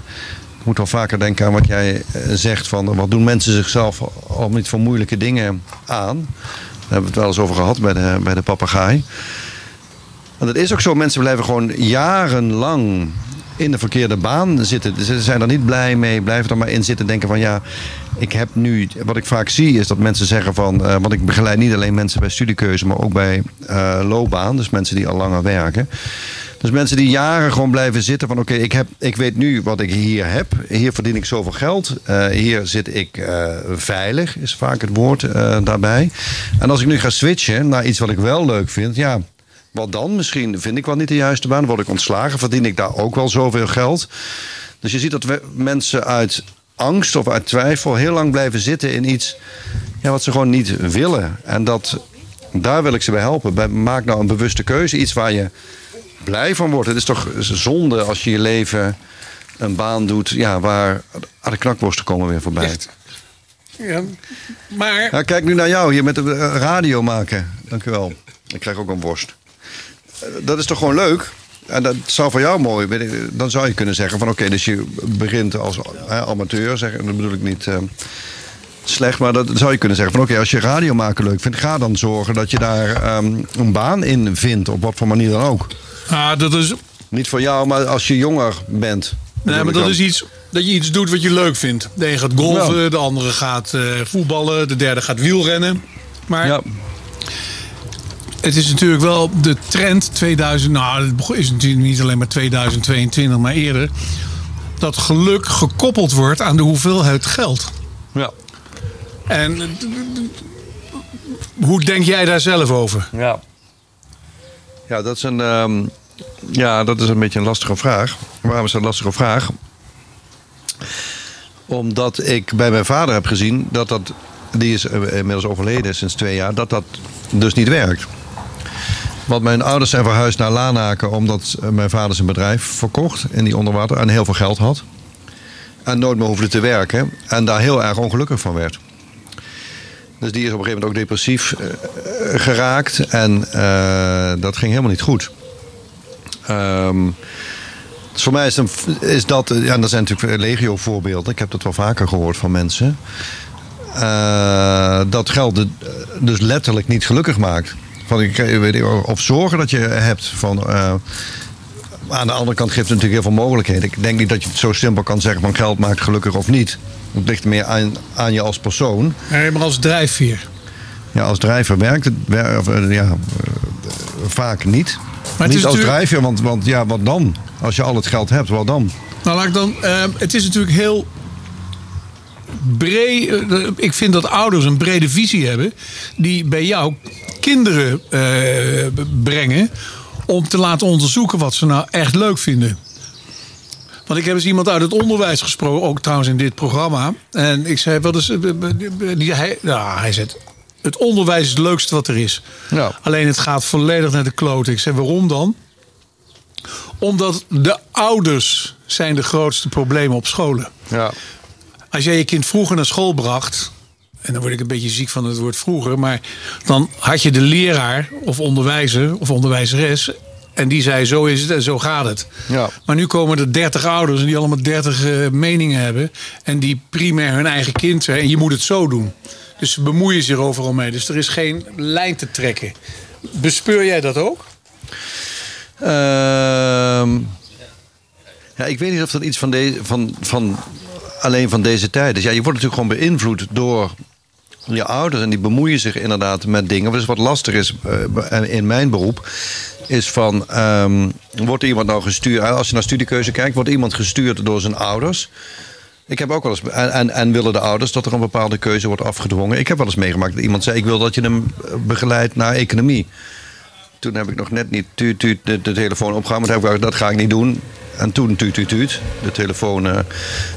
Speaker 2: moet wel vaker denken aan wat jij eh, zegt. Van, wat doen mensen zichzelf al niet voor moeilijke dingen aan? Daar hebben we het wel eens over gehad bij de, bij de papegaai. Want het is ook zo, mensen blijven gewoon jarenlang in de verkeerde baan zitten. Ze zijn er niet blij mee, blijven er maar in zitten. Denken van ja, ik heb nu. Wat ik vaak zie is dat mensen zeggen van. eh, want ik begeleid niet alleen mensen bij studiekeuze, maar ook bij eh, loopbaan. Dus mensen die al langer werken. Dus mensen die jaren gewoon blijven zitten van oké, ik ik, ik weet nu wat ik hier heb. Hier verdien ik zoveel geld. Eh, hier zit ik eh, veilig, is vaak het woord eh, daarbij. En als ik nu ga switchen naar iets wat ik wel leuk vind, ja, wat dan? Misschien vind ik wel niet de juiste baan. Word ik ontslagen? Verdien ik daar ook wel zoveel geld? Dus je ziet dat mensen uit angst of uit twijfel heel lang blijven zitten in iets ja, wat ze gewoon niet willen. En dat, daar wil ik ze bij helpen. Bij, maak nou een bewuste keuze. Iets waar je blij van wordt. Het is toch zonde als je je leven een baan doet ja, waar de knakworsten komen weer voorbij.
Speaker 1: Ja, maar
Speaker 2: Ja, kijk nu naar jou hier met de eh, radio maken. Dank u wel. Ik krijg ook een worst. Eh, Dat is toch gewoon leuk? En dat zou voor jou mooi. Dan zou je kunnen zeggen van oké, dus je begint als eh, amateur, zeg, dat bedoel ik niet. eh, slecht, maar dat zou je kunnen zeggen van oké, als je radiomaken leuk vindt, ga dan zorgen dat je daar ehm, een baan in vindt, op wat voor manier dan ook.
Speaker 1: Ah, dat is...
Speaker 2: Niet voor jou, maar als je jonger bent.
Speaker 1: Nee, maar dat is iets dat je iets doet wat je leuk vindt. De een gaat golfen, de andere gaat eh, voetballen, de derde gaat wielrennen. Maar het is natuurlijk wel de trend 2000. Nou, het is natuurlijk niet alleen maar 2022, maar eerder. Dat geluk gekoppeld wordt aan de hoeveelheid geld.
Speaker 2: Ja.
Speaker 1: En eh, hoe denk jij daar zelf over?
Speaker 2: Ja. Ja, dat is een, ehm, ja, dat is een beetje een lastige vraag. Waarom is dat een lastige vraag? Omdat ik bij mijn vader heb gezien dat dat, die is eh, inmiddels overleden sinds twee jaar, dat dat dus niet werkt. Want mijn ouders zijn verhuisd naar Lanaken omdat eh, mijn vader zijn bedrijf verkocht in die onderwater en heel veel geld had. En nooit meer hoefde te werken en daar heel erg ongelukkig van werd. Dus die is op een gegeven moment ook depressief eh, geraakt. En dat ging helemaal niet goed. Ehm, dus voor mij is, een, is dat... Ja, en er zijn natuurlijk legio voorbeelden. Ik heb dat wel vaker gehoord van mensen. Eh, dat geld dus letterlijk niet gelukkig maakt. Van, ik, ik weet niet, of zorgen dat je hebt van... eh, aan de andere kant geeft het natuurlijk heel veel mogelijkheden. Ik denk niet dat je het zo simpel kan zeggen van geld maakt gelukkig of niet. Het ligt meer aan, aan je als persoon.
Speaker 1: Nee, maar als drijfveer.
Speaker 2: Ja, als drijver werkt het wer- of, eh, ja, eh, vaak niet.
Speaker 1: Het
Speaker 2: niet
Speaker 1: is
Speaker 2: als
Speaker 1: natuurlijk-
Speaker 2: drijver, want, want ja, wat dan? Als je al het geld hebt, wat dan?
Speaker 1: Nou, laat ik dan. eh, het is natuurlijk heel breed. eh, ik vind dat ouders een brede visie hebben. die bij jou kinderen eh, brengen. om te laten onderzoeken wat ze nou echt leuk vinden. Want ik heb eens iemand uit het onderwijs gesproken, ook trouwens in dit programma. En ik zei, wat is. eh, Die, hij, nou, hij zegt. Het onderwijs is het leukste wat er is. Alleen het gaat volledig naar de klote. Ik zei, waarom dan? Omdat de ouders zijn de grootste problemen op scholen.
Speaker 2: Ja.
Speaker 1: Als jij je kind vroeger naar school bracht... en dan word ik een beetje ziek van het woord vroeger... maar dan had je de leraar of onderwijzer of onderwijzeres... en die zei zo is het en zo gaat het.
Speaker 2: Ja.
Speaker 1: Maar nu komen er 30 ouders en die allemaal 30 eh, meningen hebben... en die primair hun eigen kind zijn en je moet het zo doen. Dus ze bemoeien zich overal mee. Dus er is geen lijn te trekken. Bespeur jij dat ook?
Speaker 2: Ehm, ja, ik weet niet of dat iets van, deze, van, van alleen van deze tijd is. Ja, je wordt natuurlijk gewoon beïnvloed door je ouders. En die bemoeien zich inderdaad met dingen. Dus wat lastig is eh, in mijn beroep... is van, ehm, wordt iemand nou gestuurd... Als je naar studiekeuze kijkt, wordt iemand gestuurd door zijn ouders... Ik heb ook wel eens. En, en, en willen de ouders dat er een bepaalde keuze wordt afgedwongen? Ik heb wel eens meegemaakt dat iemand zei: Ik wil dat je hem begeleidt naar economie. Toen heb ik nog net niet tuut, tuut, de, telefoon opgehaald. Maar heb ik gezegd, dat ga ik niet doen. En toen tuut, tuut, tuut. De telefoon, eh,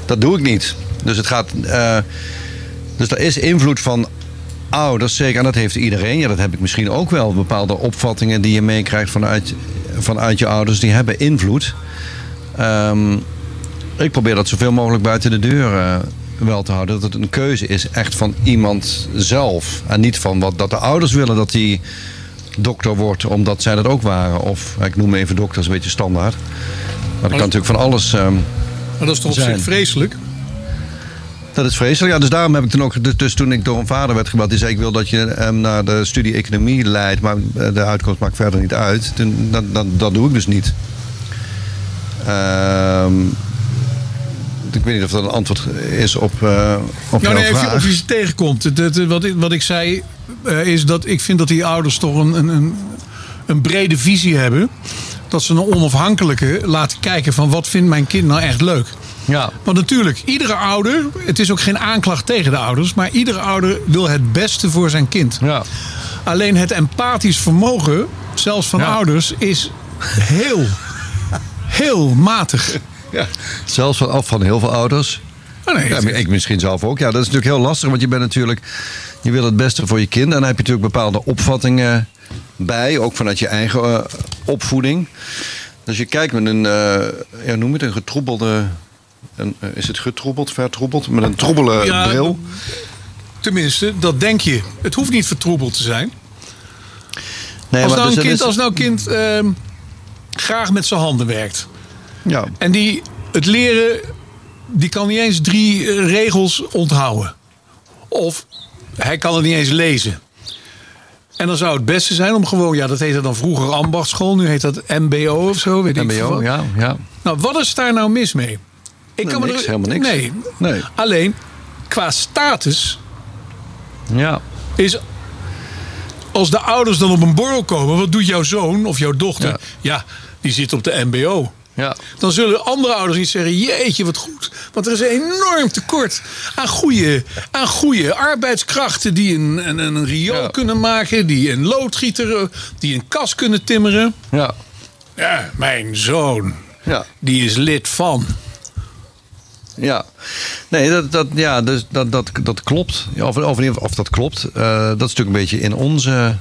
Speaker 2: dat doe ik niet. Dus het gaat... eh, dus er is invloed van ouders, zeker. En dat heeft iedereen. Ja, dat heb ik misschien ook wel. Bepaalde opvattingen die je meekrijgt vanuit, vanuit je ouders, die hebben invloed. Ehm, ik probeer dat zoveel mogelijk buiten de deur eh, wel te houden. Dat het een keuze is echt van iemand zelf. En niet van wat dat de ouders willen dat die dokter wordt, omdat zij dat ook waren. Of ik noem even dokter, is een beetje standaard. Maar dat kan natuurlijk van alles. ehm,
Speaker 1: Maar dat is toch op zich vreselijk?
Speaker 2: Dat is vreselijk. Ja, dus daarom heb ik toen ook. Dus, dus toen ik door een vader werd gebeld, die zei: Ik wil dat je hem naar de studie economie leidt. Maar eh, de uitkomst maakt verder niet uit. Toen, dat, dat, dat doe ik dus niet. Ehm, ik weet niet of dat een antwoord is op, eh op
Speaker 1: Nou,
Speaker 2: jouw
Speaker 1: nee, of je,
Speaker 2: vraag.
Speaker 1: of je ze tegenkomt. Het- het- wat, ik, wat ik zei eh, is dat ik vind dat die ouders toch een, een, een, een brede visie hebben. Dat ze een onafhankelijke laten kijken van wat vindt mijn kind nou echt leuk.
Speaker 2: Ja.
Speaker 1: Want natuurlijk, iedere ouder, het is ook geen aanklacht tegen de ouders, maar iedere ouder wil het beste voor zijn kind.
Speaker 2: Ja.
Speaker 1: Alleen het empathisch vermogen, zelfs van ouders, is heel, heel matig.
Speaker 2: Ja. Zelfs van, af van heel veel ouders.
Speaker 1: Oh, nee,
Speaker 2: ja, ik misschien zelf ook. Ja, dat is natuurlijk heel lastig, want je bent natuurlijk, je wil het beste voor je kind. En dan heb je natuurlijk bepaalde opvattingen bij, ook vanuit je eigen eh, opvoeding. Dus je kijkt met een, eh ja, noem het een getroebelde, een, eh, is het getroebeld, vertroebeld, met een troebele
Speaker 1: Ja,
Speaker 2: bril.
Speaker 1: Tenminste, dat denk je. Het hoeft niet vertroebeld te zijn.
Speaker 2: Nee,
Speaker 1: als,
Speaker 2: maar
Speaker 1: nou
Speaker 2: dus
Speaker 1: een kind,
Speaker 2: is-
Speaker 1: als nou een kind ehm, graag met zijn handen werkt.
Speaker 2: Ja.
Speaker 1: En die het leren, die kan niet eens drie eh, regels onthouden. Of hij kan het niet eens lezen. En dan zou het beste zijn om gewoon, ja, dat heette dan vroeger ambachtschool, nu heet dat MBO of zo. Weet ik
Speaker 2: MBO, ja, ja.
Speaker 1: Nou, wat is daar nou mis mee? Ik
Speaker 2: Nee, niks, helemaal niks.
Speaker 1: Nee.
Speaker 2: Nee.
Speaker 1: Alleen, qua status
Speaker 2: Ja.
Speaker 1: is... Als de ouders dan op een borrel komen, wat doet jouw zoon of jouw dochter? Ja, die zit op de MBO.
Speaker 2: Ja.
Speaker 1: Dan zullen andere ouders niet zeggen: Jeetje, wat goed. Want er is een enorm tekort aan goede, aan goede arbeidskrachten. die een, een, een riool kunnen maken, die een loodgieter, die een kas kunnen timmeren.
Speaker 2: Ja.
Speaker 1: Ja, mijn zoon,
Speaker 2: Ja.
Speaker 1: die is lid van.
Speaker 2: Ja, nee, dat, dat, ja, dus dat, dat, dat klopt. Of, of, of dat klopt, eh, dat is natuurlijk een beetje in onze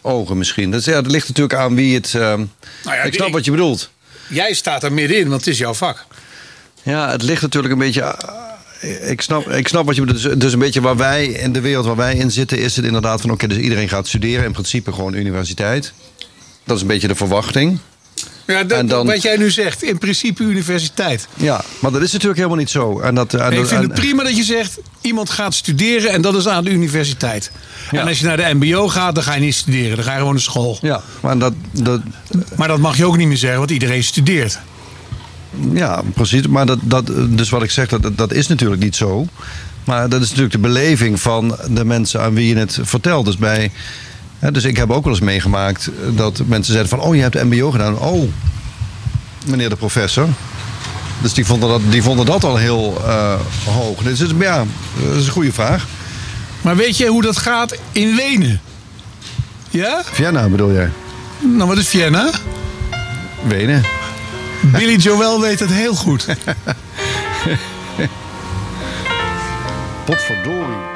Speaker 2: ogen misschien. Dat, is, ja, dat ligt natuurlijk aan wie het. eh,
Speaker 1: Nou ja,
Speaker 2: ik snap
Speaker 1: ik-
Speaker 2: wat je bedoelt.
Speaker 1: Jij staat er middenin, want het is jouw vak.
Speaker 2: Ja, het ligt natuurlijk een beetje. eh, Ik snap, ik snap wat je bedoelt. Dus, dus een beetje waar wij in de wereld waar wij in zitten, is het inderdaad van: oké, dus iedereen gaat studeren. In principe gewoon universiteit. Dat is een beetje de verwachting.
Speaker 1: Ja, dat,
Speaker 2: En dan-
Speaker 1: wat jij nu zegt, in principe universiteit.
Speaker 2: Ja, maar dat is natuurlijk helemaal niet zo. En dat, en
Speaker 1: En ik vind
Speaker 2: en-
Speaker 1: het prima dat je zegt, iemand gaat studeren en dat is aan de universiteit. En als je naar de mbo gaat, dan ga je niet studeren. Dan ga je gewoon naar school.
Speaker 2: Ja, maar dat, dat,
Speaker 1: maar dat mag je ook niet meer zeggen, want iedereen studeert.
Speaker 2: Ja, precies. Maar dat, dat, dus wat ik zeg, dat, dat is natuurlijk niet zo. Maar dat is natuurlijk de beleving van de mensen aan wie je het vertelt. Dus, bij, dus ik heb ook wel eens meegemaakt dat mensen zeiden van... oh, je hebt MBO gedaan. Oh, meneer de professor. Dus die vonden dat, die vonden dat al heel eh, hoog. Dus ja, dat is een goede vraag.
Speaker 1: Maar weet je hoe dat gaat in Wenen? Ja?
Speaker 2: Vienna bedoel jij?
Speaker 1: Nou, wat is Vienna?
Speaker 2: Wenen.
Speaker 1: Billy Joel weet het heel goed.
Speaker 2: Potverdorie.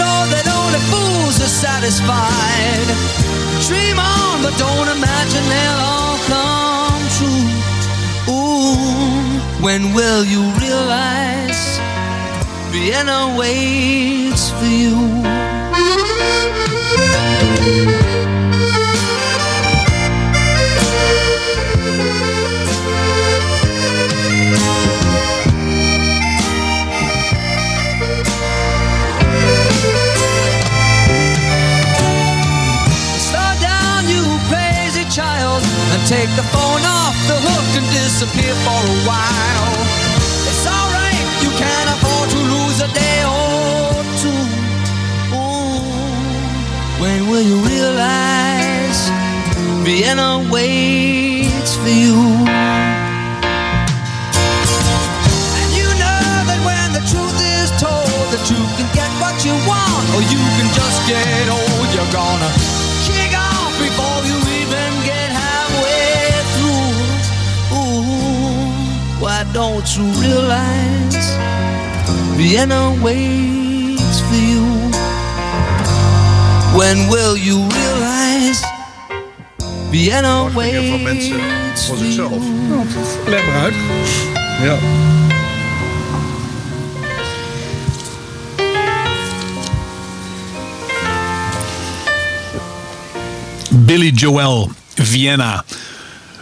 Speaker 3: Know that only fools are satisfied? Dream on, but don't imagine they'll all come true. Ooh, when will you realize Vienna waits for you? Take the phone off the hook and disappear for a while. It's alright, you can't afford to lose a day or two. Ooh, when will you realize Vienna waits for you? And you know that when the truth is told, that you can get what you want, or you can just get old. You're gonna why don't you realize Vienna waits for you? When will you realize Vienna waits
Speaker 2: voor zichzelf.
Speaker 1: Leg maar uit.
Speaker 2: Ja.
Speaker 1: Billy Joel, Vienna.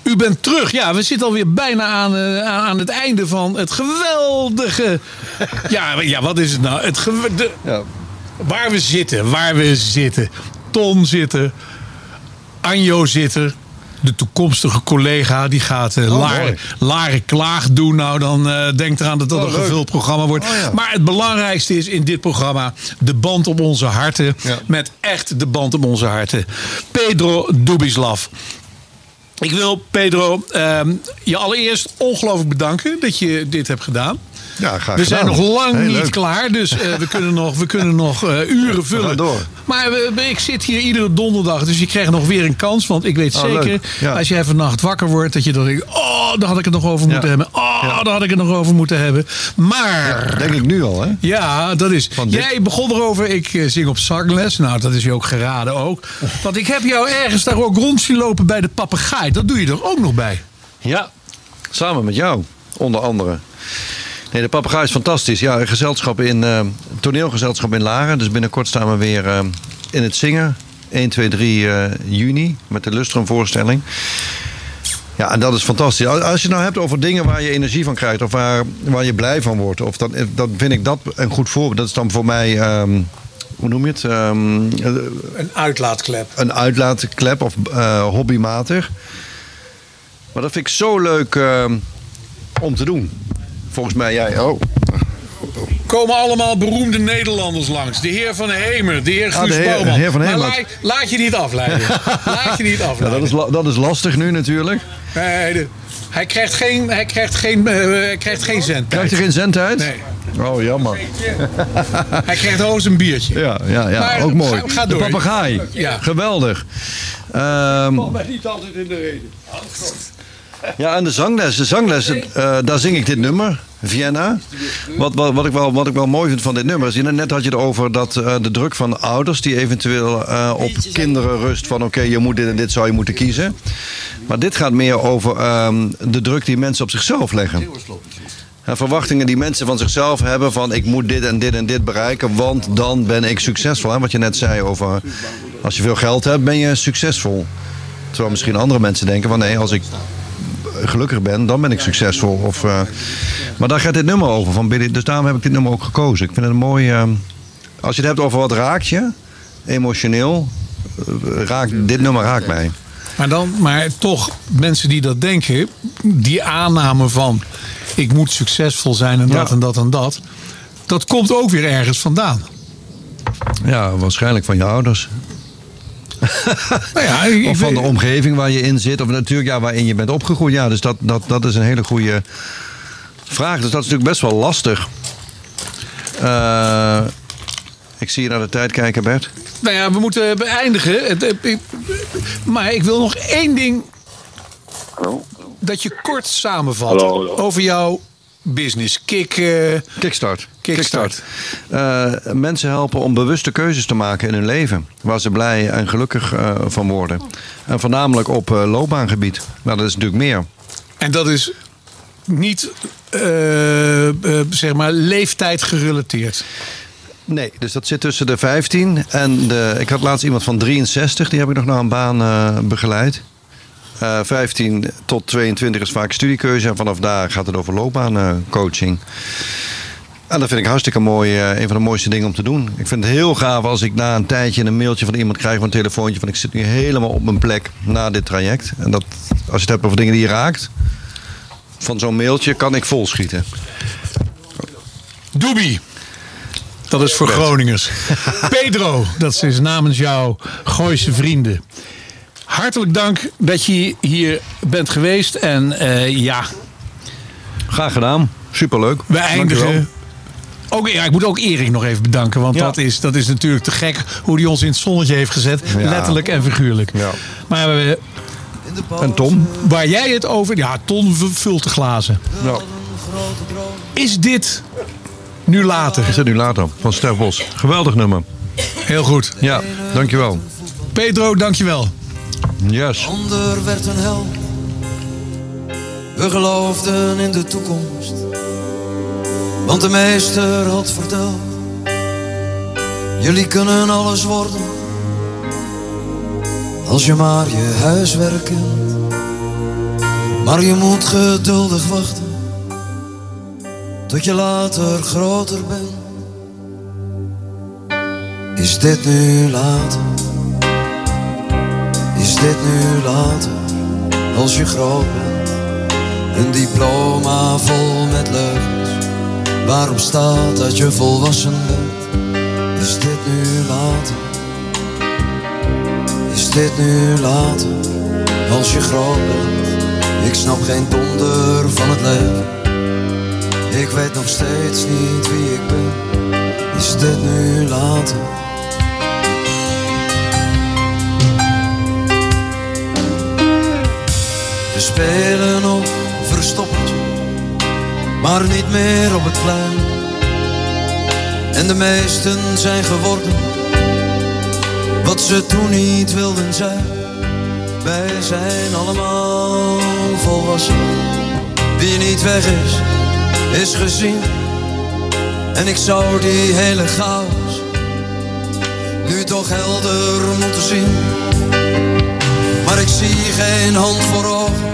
Speaker 1: U bent terug. Ja, we zitten alweer bijna aan, eh, aan het einde van het geweldige. Ja, ja wat is het nou? Het de- Waar we zitten, waar we zitten. Ton zitten, Anjo zitten. De toekomstige collega die gaat eh
Speaker 2: Oh,
Speaker 1: Klaag doen. Nou, dan eh denk eraan dat dat
Speaker 2: Oh,
Speaker 1: een gevuld programma wordt.
Speaker 2: Oh, ja.
Speaker 1: Maar het belangrijkste is in dit programma de band op onze harten. Met echt de band op onze harten. Pedro Dubislav. Ik wil, Pedro, ehm, je allereerst ongelooflijk bedanken dat je dit hebt gedaan.
Speaker 2: Ja, graag
Speaker 1: we zijn nog lang
Speaker 2: Heel
Speaker 1: niet
Speaker 2: leuk.
Speaker 1: klaar, dus eh, we kunnen nog, we kunnen nog eh, uren vullen.
Speaker 2: door.
Speaker 1: Maar ik zit hier iedere donderdag, dus je krijgt nog weer een kans. Want ik weet
Speaker 2: Oh,
Speaker 1: zeker.
Speaker 2: Ja.
Speaker 1: als je even nacht wakker wordt, dat je dan denkt: Oh, daar had ik het nog over moeten hebben. Oh, daar had ik het nog over moeten hebben. Maar.
Speaker 2: denk ik nu al, hè?
Speaker 1: Ja, dat is. Jij begon erover, ik eh, zing op zangles. Nou, dat is je ook geraden ook. Want ik heb jou ergens daar ook rond zien lopen bij de papegaai. Dat doe je er ook nog bij.
Speaker 2: Ja, samen met jou, onder andere. Nee, de papegaai is fantastisch. Ja, een gezelschap in, eh, toneelgezelschap in Laren. Dus binnenkort staan we weer eh, in het zingen. 1, 2, 3 eh, juni met de Lustrum voorstelling. Ja, en dat is fantastisch. Als je het nou hebt over dingen waar je energie van krijgt... of waar, waar je blij van wordt... Of dan, dan vind ik dat een goed voorbeeld. Dat is dan voor mij... ehm, hoe noem je het? Ehm,
Speaker 1: Een uitlaatklep.
Speaker 2: een uitlaatklep of eh, hobbymatig. Maar dat vind ik zo leuk eh, om te doen. Volgens mij jij ook.
Speaker 1: komen allemaal beroemde Nederlanders langs. De heer Van Hemer, de heer
Speaker 2: Ah,
Speaker 1: Guus
Speaker 2: de heer-
Speaker 1: Bouwman.
Speaker 2: heer Van
Speaker 1: maar
Speaker 2: Hemer.
Speaker 1: laat, laat je niet afleiden. laat je niet
Speaker 2: Ja,
Speaker 1: afleiden.
Speaker 2: dat, is, dat is lastig nu natuurlijk.
Speaker 1: Nee, de- hij krijgt geen, hij krijgt geen, hij krijgt geen cent.
Speaker 2: Krijgt hij geen zendtijd?
Speaker 1: Nee.
Speaker 2: Oh, jammer.
Speaker 1: Hij krijgt hoogst een biertje.
Speaker 2: Ja, ja, ja
Speaker 1: Maar
Speaker 2: ook mooi.
Speaker 1: ga- ga
Speaker 2: de papegaai.
Speaker 1: Ja.
Speaker 2: Geweldig. Ehm,
Speaker 1: mij niet altijd in de reden.
Speaker 2: Ja, en de zangles. De zangles, eh, daar zing ik dit nummer, Vienna. Wat, wat, wat, ik wel, wat ik wel mooi vind van dit nummer is... Net had je het over dat, eh, de druk van ouders... die eventueel eh, op kinderen rust van... oké, je moet dit en dit zou je moeten kiezen. Maar dit gaat meer over ehm, de druk die mensen op zichzelf leggen. En verwachtingen die mensen van zichzelf hebben van... ik moet dit en dit en dit bereiken, want dan ben ik succesvol. Hè? Wat je net zei over... als je veel geld hebt, ben je succesvol. Terwijl misschien andere mensen denken van... nee, als ik gelukkig ben, dan ben ik succesvol. Of, eh, maar daar gaat dit nummer over. Van Billy, dus daarom heb ik dit nummer ook gekozen. Ik vind het een mooi... eh, als je het hebt over wat raakt je, emotioneel... eh, raakt, dit nummer raakt mij.
Speaker 1: Maar, dan, maar toch, mensen die dat denken, die aanname van ik moet succesvol zijn en dat
Speaker 2: Ja.
Speaker 1: en dat en dat. Dat komt ook weer ergens vandaan.
Speaker 2: Ja, waarschijnlijk van je ouders.
Speaker 1: Nou ja, ik-
Speaker 2: of van de omgeving waar je in zit. Of natuurlijk ja, waarin je bent opgegroeid. Ja, dus dat, dat, dat is een hele goede vraag. Dus dat is natuurlijk best wel lastig. Eh, ik zie je naar de tijd kijken, Bert.
Speaker 1: Nou ja, we moeten beëindigen. Ik- Maar ik wil nog één ding. Dat je kort samenvat
Speaker 2: Hallo, hallo.
Speaker 1: over jouw business. Kick, eh,
Speaker 2: Kickstart.
Speaker 1: Kickstart.
Speaker 2: Eh, mensen helpen om bewuste keuzes te maken in hun leven. Waar ze blij en gelukkig eh, van worden. En voornamelijk op loopbaangebied. Nou, dat is natuurlijk meer.
Speaker 1: En dat is niet, zeg maar, leeftijd gerelateerd.
Speaker 2: Nee, dus dat zit tussen de 15 en de. Ik had laatst iemand van 63, die heb ik nog naar een baan begeleid. Eh 15 tot 22 is vaak studiekeuze en vanaf daar gaat het over loopbaancoaching. en dat vind ik hartstikke mooi, eh, een van de mooiste dingen om te doen. Ik vind het heel gaaf als ik na een tijdje een mailtje van iemand krijg, of een telefoontje van ik zit nu helemaal op mijn plek na dit traject. En dat, als je het hebt over dingen die je raakt, van zo'n mailtje kan ik volschieten.
Speaker 1: Doobie. Dat is voor Groningers. Pedro, dat is namens jouw Gooise vrienden. Hartelijk dank dat je hier bent geweest. En eh, ja.
Speaker 2: Graag gedaan. Superleuk.
Speaker 1: We
Speaker 2: Dankjewel.
Speaker 1: eindigen. Ook, ja, ik moet ook Erik nog even bedanken. Want
Speaker 2: Ja.
Speaker 1: dat, is, dat is natuurlijk te gek hoe hij ons in het zonnetje heeft gezet.
Speaker 2: Ja.
Speaker 1: Letterlijk en figuurlijk. Maar we,
Speaker 2: En Tom?
Speaker 1: waar jij het over... Ja, Ton vult de glazen. Is dit nu later?
Speaker 2: Is het nu later? Van Stef Bos. Geweldig nummer.
Speaker 1: Heel goed.
Speaker 2: Ja, dankjewel.
Speaker 1: Pedro, dankjewel.
Speaker 2: Yes.
Speaker 14: ander werd een hel. We geloofden in de toekomst, want de meester had verteld: Jullie kunnen alles worden Als je maar je huiswerk kent. Maar je moet geduldig wachten. Tot je later groter bent. Is dit nu later? Is dit nu later? Als je groot bent. Een diploma vol met leugens. Waarop staat dat je volwassen bent. Is dit nu later? Is dit nu later? Als je groot bent. Ik snap geen donder van het leven. Ik weet nog steeds niet wie ik ben. Is dit nu later? We spelen op verstoppertje, maar niet meer op het plein. En de meesten zijn geworden wat ze toen niet wilden zijn. Wij zijn allemaal volwassen. Wie niet weg is, is gezien. En ik zou die hele chaos nu toch helder moeten zien. Maar ik zie geen hand voor ogen